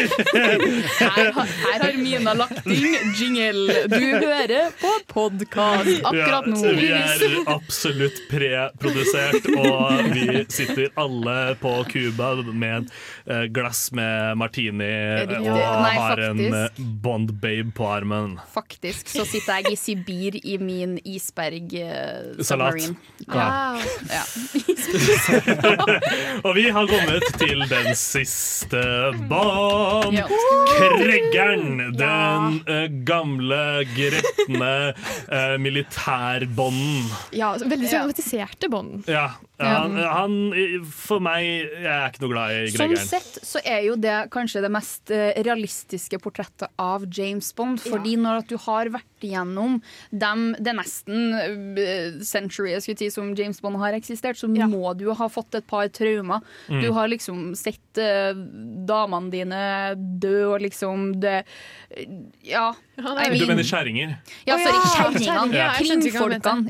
Her, har- her har Mina lagt inn jingle. Du hører på podkast akkurat nå. Ja, vi er absolutt preprodusert, og vi sitter alle på Cuba med et eh, glass med martini og har en eh, Bond-babe på armen. Faktisk så sitter jeg i Sibir i min isberg eh, Salat. submarine. Ja. Og vi har kommet til den siste Ja. Kreggeren. Den ja. gamle, gretne uh, militærbånden. Ja, veldig dramatiserte bånd. Ja. Han, han For meg Jeg er ikke noe glad i Gregeren. Sånn sett så er jo det kanskje det mest eh, realistiske portrettet av James Bond. Fordi når at du har vært igjennom dem, det nesten uh, century jeg si, som James Bond har eksistert, så må du jo ha fått et par traumer. Mm. Du har liksom sett uh, damene dine dø, og liksom det Ja. I Du mener kjerringer? Ja, sorry, kjerringene. ja.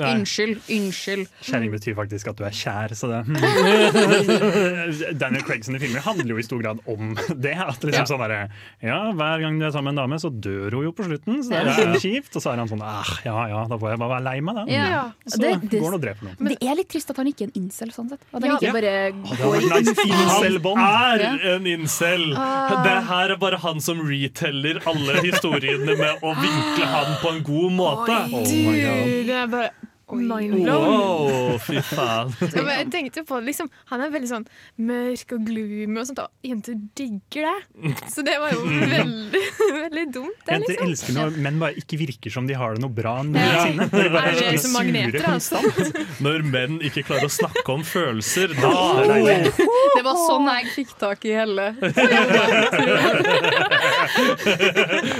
Nei. Unnskyld. Unnskyld. Kjerring betyr faktisk at du er kjær, så det Daniel Craig sine filmer handler jo i stor grad om det. At liksom Ja. sånn der, ja, Hver gang du er sammen med en dame, så dør hun jo på slutten. Så det er litt kjipt. Og så er han sånn ah, ja ja, da får jeg bare være lei meg, da. Ja. Så Det- det- går han og dreper noen. Det er litt trist at han ikke er en incel, sånn sett. At han Ja. ikke bare går hadde nice. Incel-bånd. Han er en incel. Ah. Det her er bare han som reteller alle historiene med å vinkle han på en god måte. Oh my det er bare Mind blown. Wow, fy faen. Ja, jeg tenkte på liksom, Han er veldig sånn mørk og gloomy og sånt, og jenter digger det. Så det var jo veldig, veldig dumt. Det, Jenter liksom. elsker når menn bare ikke virker som de har det noe bra Ja. noensinne. De Er det som magneter, altså? Når menn ikke klarer å snakke om følelser, da Det er deilig. Det var sånn jeg fikk tak i hele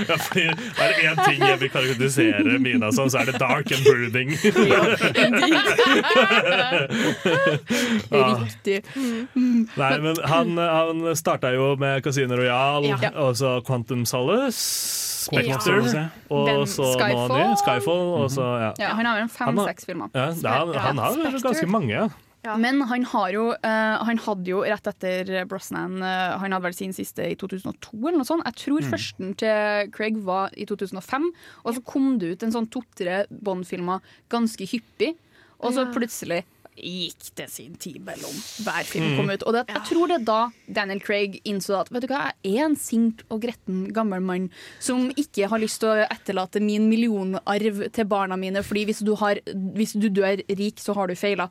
ja, fordi Er det én ting jeg vil karakterisere Mina som, så er det dark and brooding. Riktig. Nei, men han, han starta jo med Casino Royale, Ja. og så Quantum Solace, Spectre, ja. og så nå Skyfall. ny Skyfall. Og så, ja. Ja, han har vel fem-seks filmer. Ja, er, han, han har ganske mange, ja. Men han har jo eh, Han hadde jo rett etter Brosnan eh, Han hadde vel sin siste i 2002 eller noe sånt. Jeg tror Mm. førsten til Craig var i 2005, og så kom det ut en sånn to-tre Bond-filmer ganske hyppig, og så Ja. plutselig gikk det sin tid mellom hver film Mm. kom ut. Og det, jeg tror det er da Daniel Craig innså at vet du hva, jeg er en sint og gretten gammel mann som ikke har lyst til å etterlate min millionarv til barna mine, fordi hvis du, har, hvis du dør rik, så har du feila.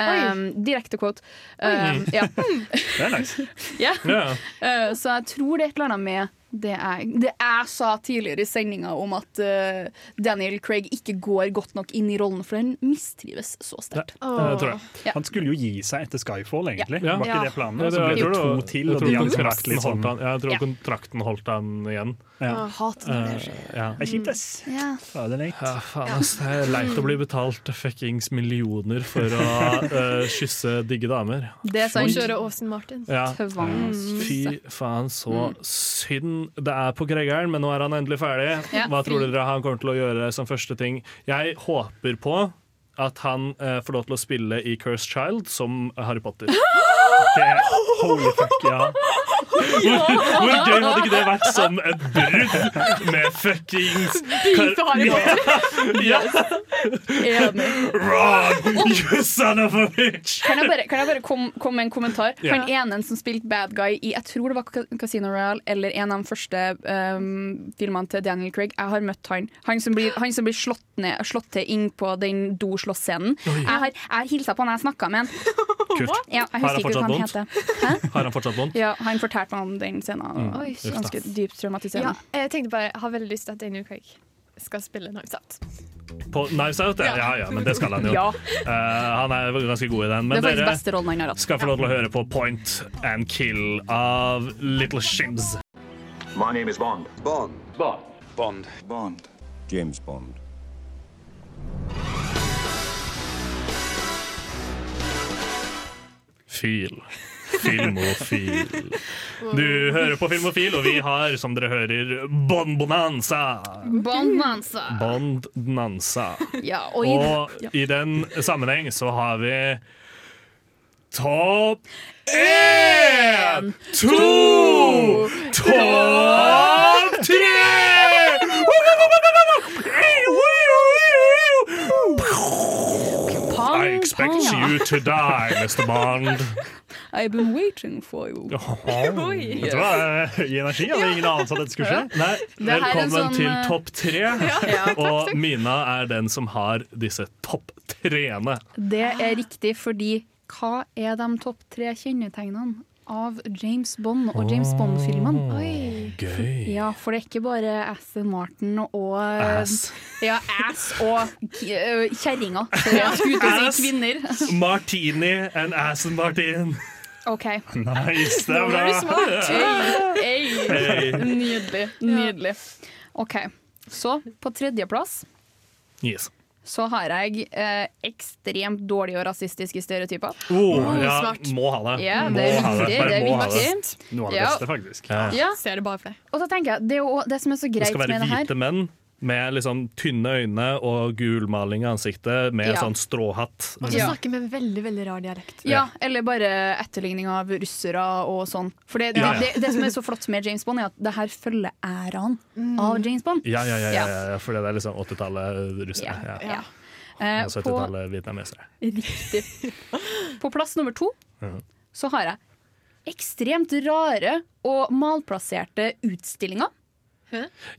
Um, direkte quote. Um, ja. Det er nice. yeah. Yeah. Uh, så jeg tror det er et eller annet med det jeg, det jeg sa tidligere i sendinga om at uh, Daniel Craig ikke går godt nok inn i rollen, for han mistrives så sterkt. Det tror. Ja. Han skulle jo gi seg etter Skyfall, egentlig. Ja. Var ikke Ja. det planen? Ja, Og så ble det to til, jeg og de kontrakten litt sånn holdt han, Jeg tror Ja. kontrakten holdt han igjen. Ja. Hater når det skjer. ja. Det er kjipt, ass. Ja. Ja, faen. Det er leit å bli betalt fuckings millioner for å uh, kysse digge damer. Det sa han Kjøre Austin Martin. Ja. Fy faen, så synd det er på Gregeren, men nå er han endelig ferdig. Ja, Hva tror dere han kommer til å gjøre som første ting? Jeg håper på at han eh, får lov til å spille i Cursed Child som Harry Potter. Det, holy fuck, ja. Hvor, hvor gøy hadde ikke det vært som et brudd med fuckings Beef Harry Potter. Ja. Enig. Ron, you son of a bitch! Kan jeg bare, kan jeg bare komme kom med en kommentar? Ja. Han ene som spilte bad guy i jeg tror det var Casino Royale eller en av de første um, filmene til Daniel Craig. Jeg har møtt han. Han som blir, han som blir slått, ned, slått til inn på den doslåssscenen. Jeg har, jeg har hilsa på han, jeg snakka med han. Kult. Ja, jeg husker ikke fortsatt vondt? Har han fortsatt vondt? Ja, han fortalte meg om den scenen. Mm. Oi. Ganske dypt Ja, traumatiserende. jeg tenkte bare, jeg har veldig lyst til at Daniel Craig skal spille Knives Out. På Knives Out? Ja. ja, ja, men det skal han jo. Ja. Uh, han er ganske god i den. Det Men er faktisk dere beste rollen han har hatt. skal få lov til å høre på Point and Kill av Little Shims. My name is Bond. Bond. Bond. Bond. Bond. James Bond. Fil. Filmofil. Du hører på Filmofil, og vi har, som dere hører, Bond-bonanza. Bonanza. Bond-nanza. Ja, og i- Og ja. i den sammenheng så har vi Topp én, to, topp tre! I ja. you to die, Mr. Bond. I've been waiting for you. Oi. Vet du hva? Gi energi hadde ingen anelse at dette skulle skje. Nei, Det velkommen sånn, til eh, topp tre. Ja, ja, og Mina er den som har disse topp treene. Det er riktig, fordi hva er de topp tre kjennetegnene av James Bond og James Bond-filmene? Gøy. Ja, for det er ikke bare Aston Martin og Ass. Ja, ass og kjerringa. kjerringer. Sorry, Jeg skulle til å Ass. si kvinner. Martini and Aston Martin. OK. Nice, det er Nå bra. var du smart. Hey. Hey. Nydelig. Nydelig. OK. Så på tredjeplass Yes. Så har jeg eh, ekstremt dårlige og rasistiske stereotyper. Oh, ja, må ha det. Ja, det er viktig. Det er viktig. Noe av det beste, faktisk. Ja. Ja. Ser det bare for deg. Og så tenker jeg, det, er jo det som er så greit med det her det skal være hvite menn med liksom tynne øyne og gulmaling i ansiktet med Ja. sånn stråhatt. Og så Ja. snakker med veldig, veldig rar dialekt. Ja, eller bare etterligning av russere og sånn. For det, Ja, ja. det, det som er så flott med James Bond, er at det her følger æraen av James Bond. Ja, ja, ja, ja, Ja. ja, ja, for det er liksom 80-tallet russere. Ja. Ja. Eh, Og 70-tallet vietnamesere. riktig. På plass nummer to så har jeg ekstremt rare og malplasserte utstillinger.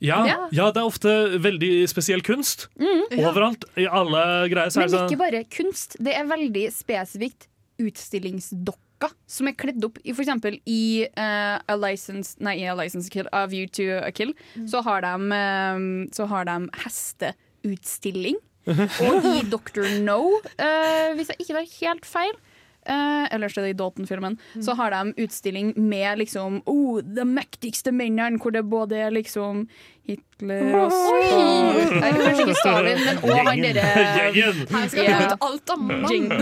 Ja, Ja. det er ofte veldig spesiell kunst. Mm. Overalt. I alle greier er Men sånn ikke bare kunst, det er veldig spesifikt utstillingsdokker som er kledd opp i eksempel i uh, A License Nei, i A License Kill, A View to a Kill, så har de, um, så har de hesteutstilling. Og i Doctor No, uh, hvis jeg ikke tar helt feil, eh, ellers er det i Dalton-filmen, så har de utstilling med liksom oh, de mektigste mennene, hvor det både er liksom Hitler og Stalin Kanskje ikke Stalin, men òg han derre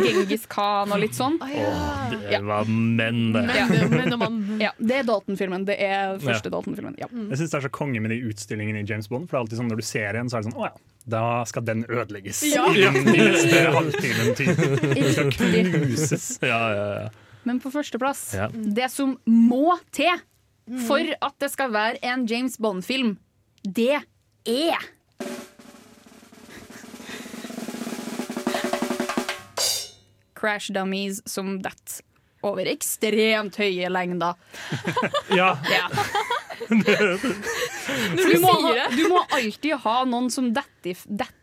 Genghis Khan og litt sånn. Det var menn, det. Ja. Menn. Ja, det er Dalton-filmen. Det er første Ja. Dalton-filmen. Ja. Jeg synes det er så konge med de utstillingene i James Bond. For det er alltid sånn Når du ser en, så er det sånn Å ja, da skal den ødelegges. Ja. Innen de neste halvtimen. typ. Den skal knuses. Ja, ja, ja. Men på førsteplass, Ja. det som må til for at det skal være en James Bond-film, det er Crash Dummies som detter over ekstremt høye lengder. Ja. Ja. Når Du du må, ha, du må alltid ha noen som detter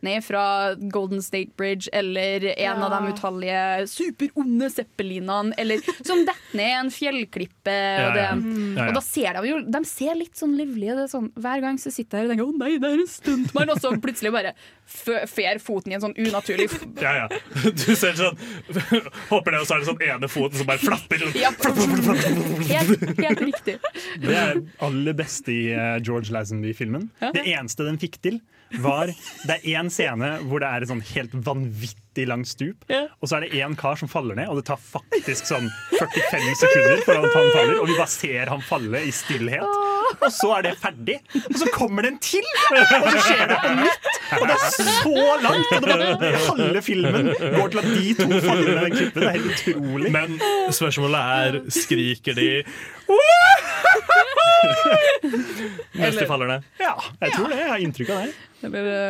ned fra Golden State Bridge eller en av de utallige superonde zeppelinene, eller som detter ned en fjellklippe. Ja, og, det, ja. Mm. Ja, ja. og da ser de jo De ser litt sånn livlige sånn, Hver gang så sitter jeg her og tenker 'Å nei, det er en stuntmann', og så plutselig bare fer foten i en sånn unaturlig Ja, ja. Du ser sånn Hopper ned, og så er det sånn ene foten som bare flapper. Ja. Helt, helt riktig. Det er aller beste i eh, George Lazenby-filmen. Det eneste den fikk til, var Det er én scene hvor det er et sånn helt vanvittig langt stup, og så er det én kar som faller ned, og det tar faktisk sånn 45 sekunder for at han faller, og vi bare ser han falle i stillhet. Og så er det ferdig, og så kommer den til! Og så skjer det på nytt! Og det er så langt! Og det bare, halve filmen går til at de to faller ned den klippen. Det er helt utrolig. Men spørsmålet er skriker de mens de faller ned? Ja, jeg tror det. Jeg har inntrykk av det. Eller det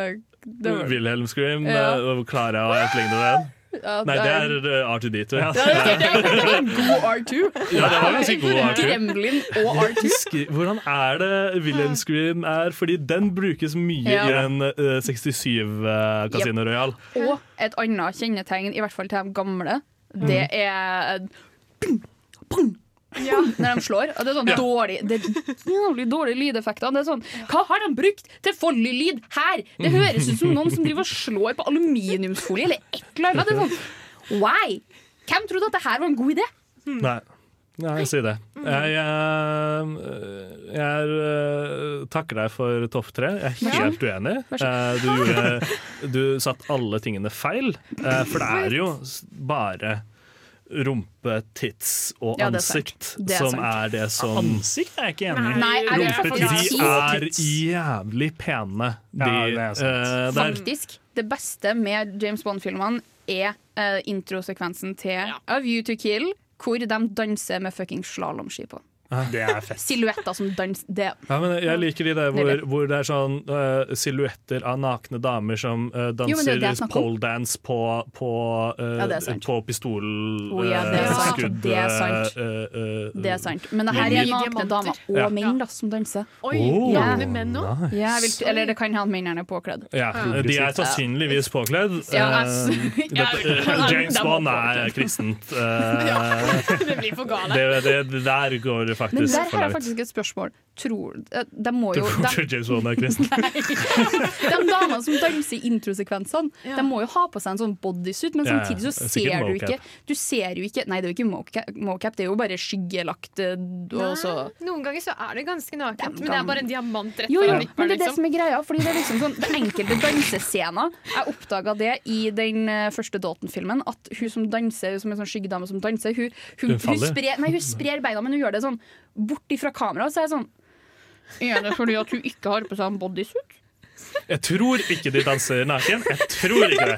var- Wilhelm Scream. Ja. eh, Klarer jeg å etterligne den? Ja, Nei, det er uh, R2D2. Ja, det er- det er en god R2. Ja, det var ganske god R2. Gremlin og R2. hvordan er det Wilhelm Scream er? Fordi den brukes mye Ja. i en uh, 67 uh, Casino Yep. Royal. Og et annet kjennetegn, i hvert fall til de gamle, det er Pum, pung, pung, når de slår. Og det er sånn Ja. dårlig Det er jævlig dårlige lydeffekter. Det er sånn, Hva har de brukt til Folly-lyd her? Det høres ut som noen som driver og slår på aluminiumsfolie eller et eller annet. Det er sånn, Why? Hvem trodde at det her var en god idé? Nei. Nei, si det. Jeg, jeg, jeg er, uh, takker deg for topp tre. Jeg er helt uenig. Uh, du, gjorde, du satt alle tingene feil. For det er jo bare rumpe, tits og Ja, det er ansikt er som sant. er det som Ansikt er jeg ikke enig i. Nei, Rumpe, faktisk de er jævlig pene. De, Ja, det er sant. uh, Faktisk, det beste med James Bond-filmene er uh, introsekvensen til A View to Kill, hvor de danser med fucking slalåmski på. Det er fest. Silhuetter som danser det. Ja, men jeg liker de der hvor, Nydelig. hvor det er sånn uh, silhuetter av nakne damer som uh, det er danser det poledance på, på, uh, Ja, det på pistol Oh, ja, det er uh, sant. Det er sant. uh, uh, Det er sant. Men det her er nakne damer og Ja. menn da, som danser. Oi, Oh, nakne menn òg? nice. Ja, eller det kan hende mennene er påkledd. Ja, De er sannsynligvis påkledd. James Bond er kristent. Uh, Det blir for galt. det, det, det der går det Men faktisk der for har jeg faktisk et spørsmål. Tror, eh, de må jo Tror de, James Bond er kristen? de damene som danser i introsekvensene, de må jo ha på seg en sånn bodysuit, men Ja, samtidig så ser du ikke Du ser jo ikke Nei, det er jo ikke mocap, det er jo bare skyggelagt eh, og så Noen ganger så er det ganske nakent, men det er bare en diamant rett Jo, jo, men det er det Liksom. som er greia. Fordi det er liksom sånn Det enkelte dansescener. Jeg oppdaga det i den eh, første Dalton-filmen. At hun som danser, som en sånn skyggedame som danser, hun, hun, Hun hun, sprer, nei, hun sprer beina, men hun gjør det sånn bort ifra kameraet. Så er jeg sånn Er det fordi at hun ikke har på seg en bodysuit? Jeg tror ikke de danser naken. Jeg tror ikke det.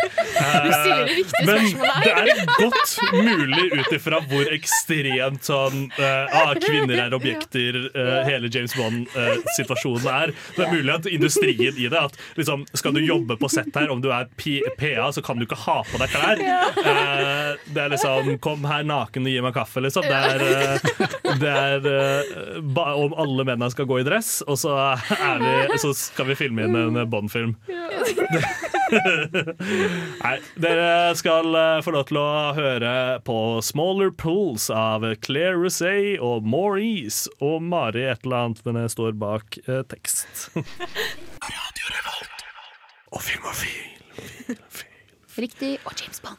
Riktige Men det er godt mulig ut ifra hvor ekstremt sånn eh, ah, Kvinner er objekter, eh, hele James Bond-situasjonen er. Det er mulig at industrien i det at liksom, Skal du jobbe på sett her, om du er PA, så kan du ikke ha på deg klær. Eh, det er liksom Kom her naken og gi meg kaffe, liksom. Det er, eh, det er eh, ba, om alle mennene skal gå i dress, og så, er vi, så skal vi filme inn en Bond-film. Nei, dere skal eh, få lov til å høre på Smaller Pools av Claire Rousset og Maurice og Mari et eller annet, men jeg står bak eh, tekst. Radio Revolt og Filmofil. Riktig. Og James Bond.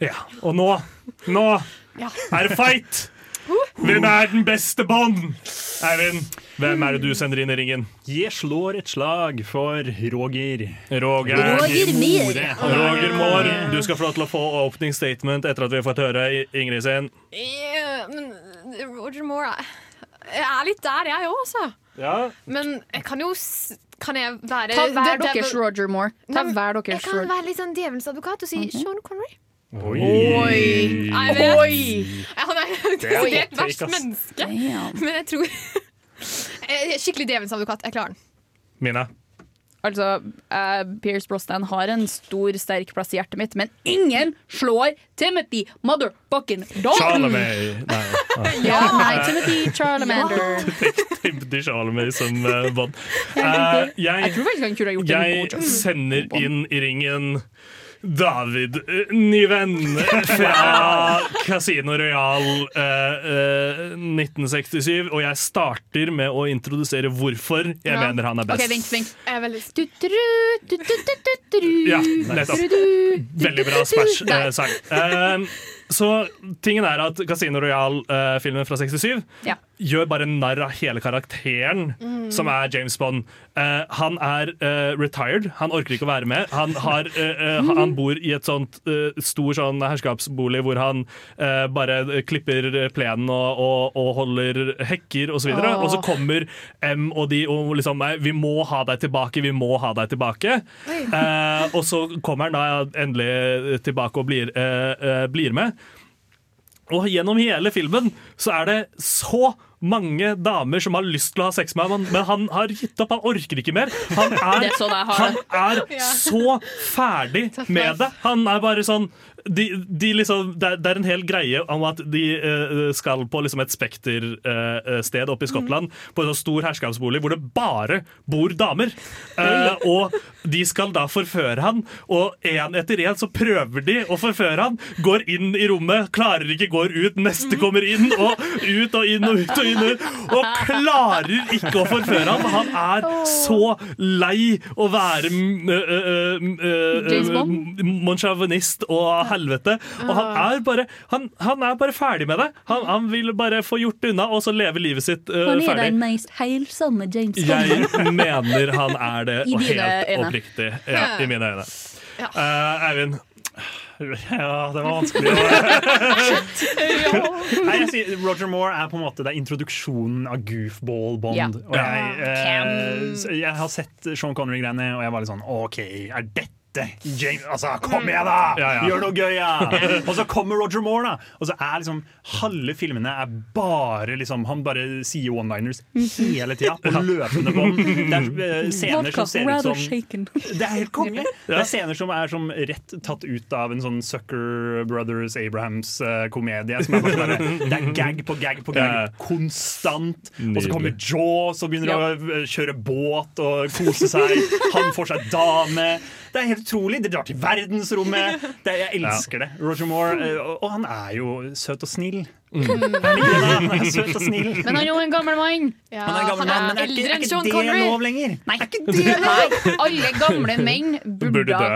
Ja, og nå, nå er det fight! Hvem er den beste Bond? Eivind, hvem er det du sender inn i ringen? Jeg slår et slag for Roger. Roger. Roger Moore. Roger Moore, du skal få lov til å få opening statement etter at vi har fått høre Ingrid sin. Roger Moore Jeg er litt der, jeg òg, altså. Ja. Men jeg kan jo Kan jeg være Ta hver deres Roger Moore. Ta hver deres Jeg kan være litt sånn djevelens advokat og si Sean Connery. Oi. Jeg vet. Oi. Han er desidert verst menneske. Damn. Men jeg tror Skikkelig djevelens advokat. Jeg klarer den. Mina. Altså, uh, Pierce Brosnan har en stor, sterk plass i hjertet mitt, men ingen slår Timothy motherfucking Dalton! Charlemagne. Nei, nei. Ja, nei, Timothy Charlamander. Timothy Charlemagne som eh, Bond. Jeg Eh, jeg, jeg jeg sender inn i ringen David eh, Niven fra Casino Royal eh, eh, 1967. Og jeg starter med å introdusere hvorfor jeg Ja. mener han er best. Ok, vent, vent. Jeg er veldig Du-du-du, du-du-du-du-du. Ja, nettopp. Veldig bra Smash-sang. Så tingen er at Casino Royal-filmen fra 67 Ja. gjør bare narr av hele karakteren, Mm. som er James Bond. Uh, han er uh, retired, han orker ikke å være med. Han, har, uh, eh, han bor i et sånt eh, stor sånn herskapsbolig hvor han eh, bare klipper plenen og, og, og holder hekker osv. Og, så og så kommer M og de og liksom Vi må ha deg tilbake, vi må ha deg tilbake. Eh, og så kommer han da endelig tilbake og blir, eh, eh, blir med. Og gjennom hele filmen så er det så mange damer som har lyst til å ha sex med ham, men han har gitt opp. Han orker ikke mer. Han er, er sånn han er så ferdig med det. Han er bare sånn de, de liksom, det, er, en hel greie om at de eh, skal på liksom et spektersted oppe i Skottland, på en sånn stor herskapsbolig hvor det bare bor damer. Eh, og de skal da forføre han, og én etter én så prøver de å forføre han. Går inn i rommet, klarer ikke, går ut. Neste kommer inn, og ut og inn og ut og inn. Og, ut, og klarer ikke å forføre han. Han er så lei å være uh, uh, uh, øh, og helvete. Og han er bare, han, han er bare ferdig med det. Han, han vil bare få gjort det unna, og så leve livet sitt ferdig. Han er ferdig. den mest heilsomme James Bond. Jeg mener han er det, og helt øyne. oppriktig. Ja, I mine øyne. Ja. Eh, Eivind. Ja, det var vanskelig. Nei, jeg sier, Roger Moore er på en måte det er introduksjonen av goofball Bond. Ja. Og jeg, eh, jeg har sett Sean Connery-greiene, og jeg var litt sånn OK, er dette James, altså, Kom igjen, da! Ja, ja. Gjør noe gøy, ja! Og så kommer Roger Moore, da. Og så er liksom halve filmene er bare liksom Han bare sier one-liners hele tida. På løpende bånd. Det er eh, scener som ser ut som det er helt konge! Det er scener som er som rett tatt ut av en sånn Sucker Brothers Abrahams-komedie. Som er bare sånn Det er gag på gag på gag konstant. Og så kommer Jaws og begynner å eh, kjøre båt og kose seg. Han får seg dame. Det er helt utrolig. Det drar til verdensrommet. Det, jeg elsker det. Roger Moore. eh, Og, og han er jo søt og snill. Mm. Er han ikke det, er søt og snill. Men han er jo en gammel mann. Ja, Han er gammel han er mann, men er ikke, er ikke det Connery. lov lenger? Nei, Nei, alle gamle menn burde, Burde dø.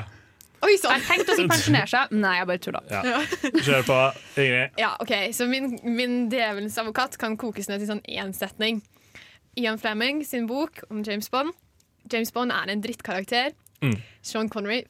Oi sånn. Jeg tenkte å si pensjonere seg. Nei, jeg bare tulla. Ja. Kjør på, Ingrid. Ja, ok, Så min, min djevelens advokat kan kokes ned til sånn én setning. Ian Fleming sin bok om James Bond. James Bond er en drittkarakter. Mm. Sean Connery,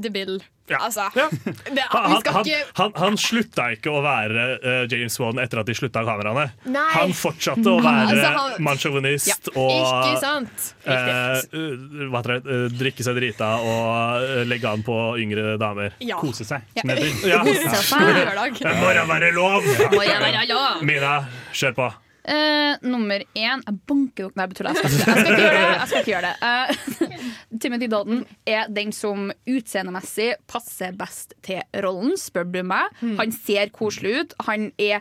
The Bill. Ja. Altså, Ja. det, Han, han, han, han, han slutta ikke å være uh, James Wan etter at de slutta kameraene. Nei. Han fortsatte å være Altså, han- mannssjåvinist Ja, og ikke sant? hva heter det, eh, drikke seg drita og legge an på yngre damer. Ja. Kose seg, Ja. det. Kose seg. Lørdag. Det må da være lov! Må jeg være lov? Mina, kjør på. Eh, nummer én Jeg banker dere Nei, jeg tuller. Jeg skal ikke gjøre det. Jeg skal ikke gjøre det. Uh, Timothy Dalton er den som utseendemessig passer best til rollen, spør du meg. Han ser koselig ut. Han er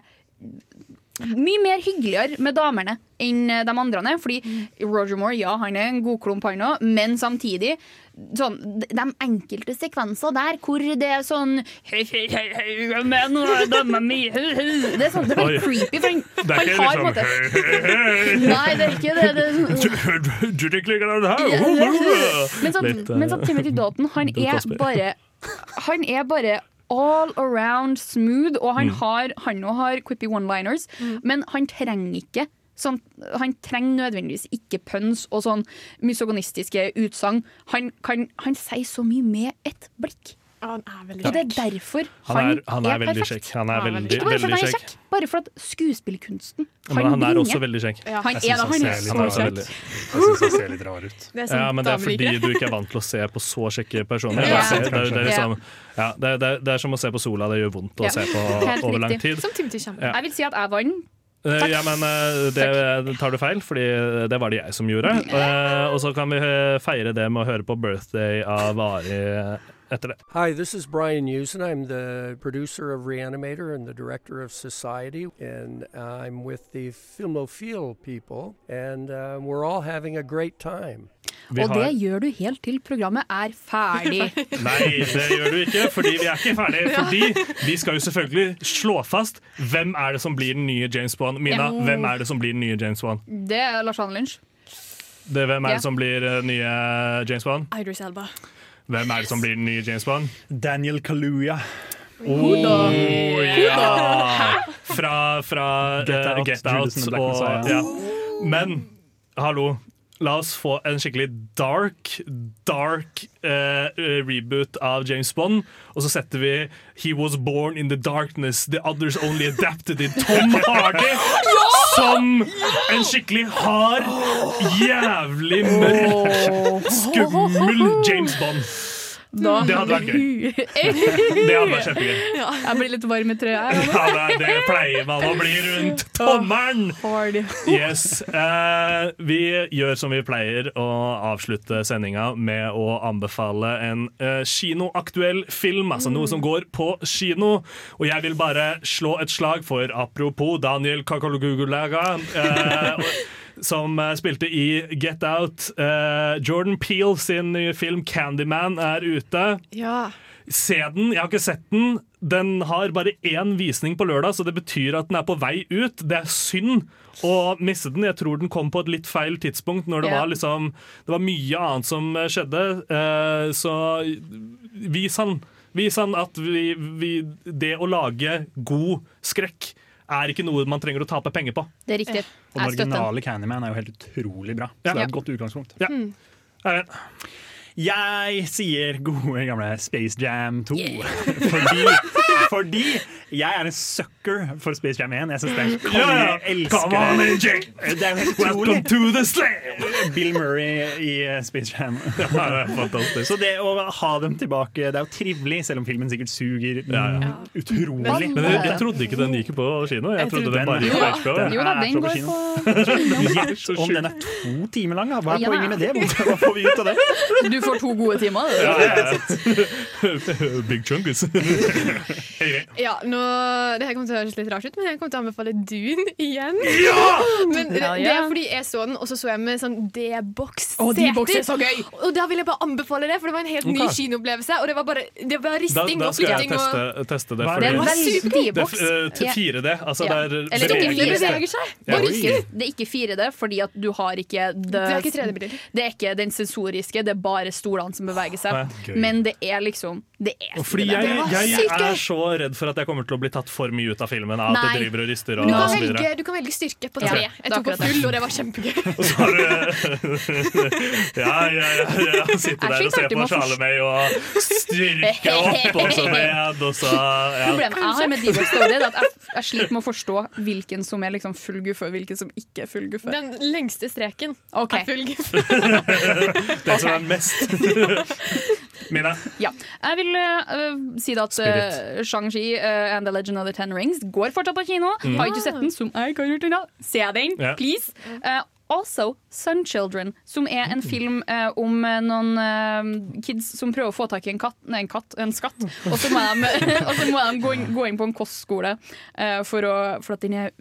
mye mer hyggeligere med damene enn de andre. Fordi Roger Moore ja, han er en god klump, han òg, men samtidig sånn, De enkelte sekvenser der hvor det er sånn men. Det er sånn, det er veldig creepy. For han, han har på en liksom måte. Nei, det er ikke det. det er sånn, her? men sånn Litt, eh, men så Timothy Dalton, han er bare Han er bare all around smooth, og han Mm. har Han òg har quippy one-liners, men han trenger ikke Sånn, han trenger nødvendigvis ikke pønsk og sånn misogonistiske utsagn. Han, kan- han sier så mye med et blikk. Han er veldig Og det er derfor Han han, er, han er veldig perfekt. kjekk. Han er veldig, Ikke bare for veldig han er kjekk. kjekk, bare for at skuespillkunsten Men han er bringer. også veldig kjekk. Ja. Han Jeg er syns han, han han er kjekk. Jeg han ser litt rar ut. Det er sånn Ja, men det er fordi du ikke er vant til å se på så kjekke personer. Ja. Det, er, det, er, det, er liksom, ja, det, er, det, er, er som å se på sola. Det gjør vondt å Ja. se på over lang tid. Som Timothy. Ja. Jeg vil si at jeg vant. Takk. Ja, men eh, det tar du feil, Fordi det var det jeg som gjorde. Eh, Og så kan vi eh, feire det med å høre på 'Birthday' av Ari etter det. Hi, this is Brian Usen. I'm the producer of Reanimator and the director of Society, and I'm with the Filmophile people, and uh, we're all having a great time. Vi Og har- det gjør du helt til programmet er ferdig. Nei, det gjør du ikke, fordi vi er ikke ferdige. Fordi vi skal jo selvfølgelig slå fast hvem er det som blir den nye James Bond. Mina, Ja. hvem er det som blir den nye James Bond? Det er Lars Anne Lynch. Det, hvem er Ja. det som blir den nye James Bond? Idris Elba. Hvem er det som blir den nye James Bond? Daniel Kaluuya. Oh, ja! Fra, fra Get eh, Out, Get Out og ja. Men hallo. La oss få en skikkelig dark, dark uh, reboot av James Bond. Og så setter vi He Was Born In The Darkness, The Others Only Adapted In Tom Hardy. Som en skikkelig hard, jævlig mørk, skummel James Bond. Da- Det hadde vært gøy. Det hadde vært kjempegøy. Jeg blir litt varm i trøya. Ja, det, det pleier man å bli rundt tommelen! Yes. eh, vi gjør som vi pleier, å avslutte sendinga med å anbefale en eh, kinoaktuell film. Altså noe som går på kino. Og jeg vil bare slå et slag for apropos Daniel Kakalogugulaga Eh, og- som eh, spilte i Get Out. Eh, Jordan Peel sin nye film 'Candyman' er ute. Ja. Se den. Jeg har ikke sett den. Den har bare én visning på lørdag, så det betyr at den er på vei ut. Det er synd å miste den. Jeg tror den kom på et litt feil tidspunkt, når det yeah. var liksom Det var mye annet som skjedde. Eh, så vis han. Vis han at vi, vi, det å lage god skrekk er ikke noe man trenger å tape penger på. Det er riktig. Og den originale Candyman er jo helt utrolig bra. Så Ja. det er et godt utgangspunkt. Ja. Eivind. Jeg sier gode gamle Space Jam 2. Fordi, fordi jeg er en sucker for Space Jam 1. Jeg syns er konge. Ja, Jeg elsker Come on, det. AJ. Det er helt Welcome to the slam! Bill Murray i eh, Space Jam. Ja. Så det å ha dem tilbake Det er jo trivelig, selv om filmen sikkert suger Ja, ja. utrolig. Men jeg, jeg trodde ikke den gikk på kino. Jeg, Jeg trodde trodde den bare gikk på HBO. Jo da, den så på går kino. Gjett om den er to timer lang, da. Hva er poenget med det? Hva får vi ut av det? Du får to gode timer. Ja, ja, ja. Big chungus. Ja, nå, det her kommer til å høres litt rart ut, men jeg kommer til å anbefale Dune igjen. Men det, det er fordi jeg så den, og så så jeg med sånn D-boks-seter. Er! Og da vil jeg bare anbefale det, for det var en helt ny okay. kinoopplevelse. Og det var bare det var Da, risting da og skal jeg flytting teste, teste det. Er Det er fordi- veldig D-boks. eh, 4D. Altså, Ja. det er Eller ikke beveger- 4D. seg. Ja. Er ikke, det er ikke 4D, fordi at du har ikke det, Det er ikke 3D-briller. Det er ikke den sensoriske, det er bare stolene som beveger seg. Men det er liksom Det er Fordi 4D. jeg, jeg er så redd for at jeg kommer til å bli tatt for mye ut av filmen. Av at det driver og rister og, du, kan videre. velge, du kan velge styrke på tre. Det Jeg tok på full, og det var kjempegøy. Og så har du Ja, ja, ja, ja. Sitte der og se på Charlemay og styrke opp og så ned, og så ja. Problemet har med Divo Story, er at jeg, jeg sliter med å forstå hvilken som er liksom full guffe, og hvilken som ikke er full guffe. Den lengste streken okay. er full guffe. Det som er mest Mina? Ja. Jeg vil uh, si at uh, Shang-Chi uh, and The Legend of the Ten Rings går fortsatt på kino. Mm. Har ikke sett den, som jeg gjort ennå. Se den, yeah. please. Uh, also Sun Children, som er en film eh, om noen eh, kids som prøver å få tak i en katt, nei, en, katt, en skatt. Og så må de, må de gå, inn, gå inn på en kostskole eh, for, å, for at den er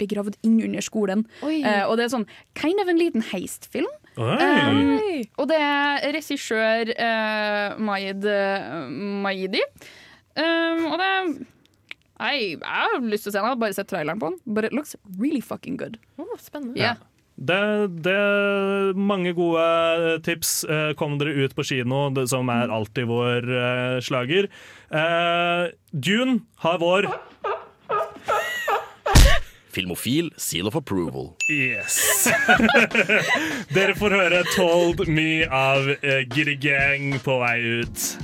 begravd innunder skolen. Eh, og det er sånn kind of en liten heistfilm. Um, og det er regissør uh, Maid uh, Maidi. Um, og det Nei, jeg har lyst til å se den. Jeg har bare sett traileren på den. But it looks really fucking good. spennende. Ja. Det, det Mange gode tips. Eh, Kom dere ut på kino, det, som er alltid vår eh, slager. Eh, Dune har vår Filmofil seal of approval. Yes. Dere får høre 'Told Me' av uh, Giddy Gang på vei ut.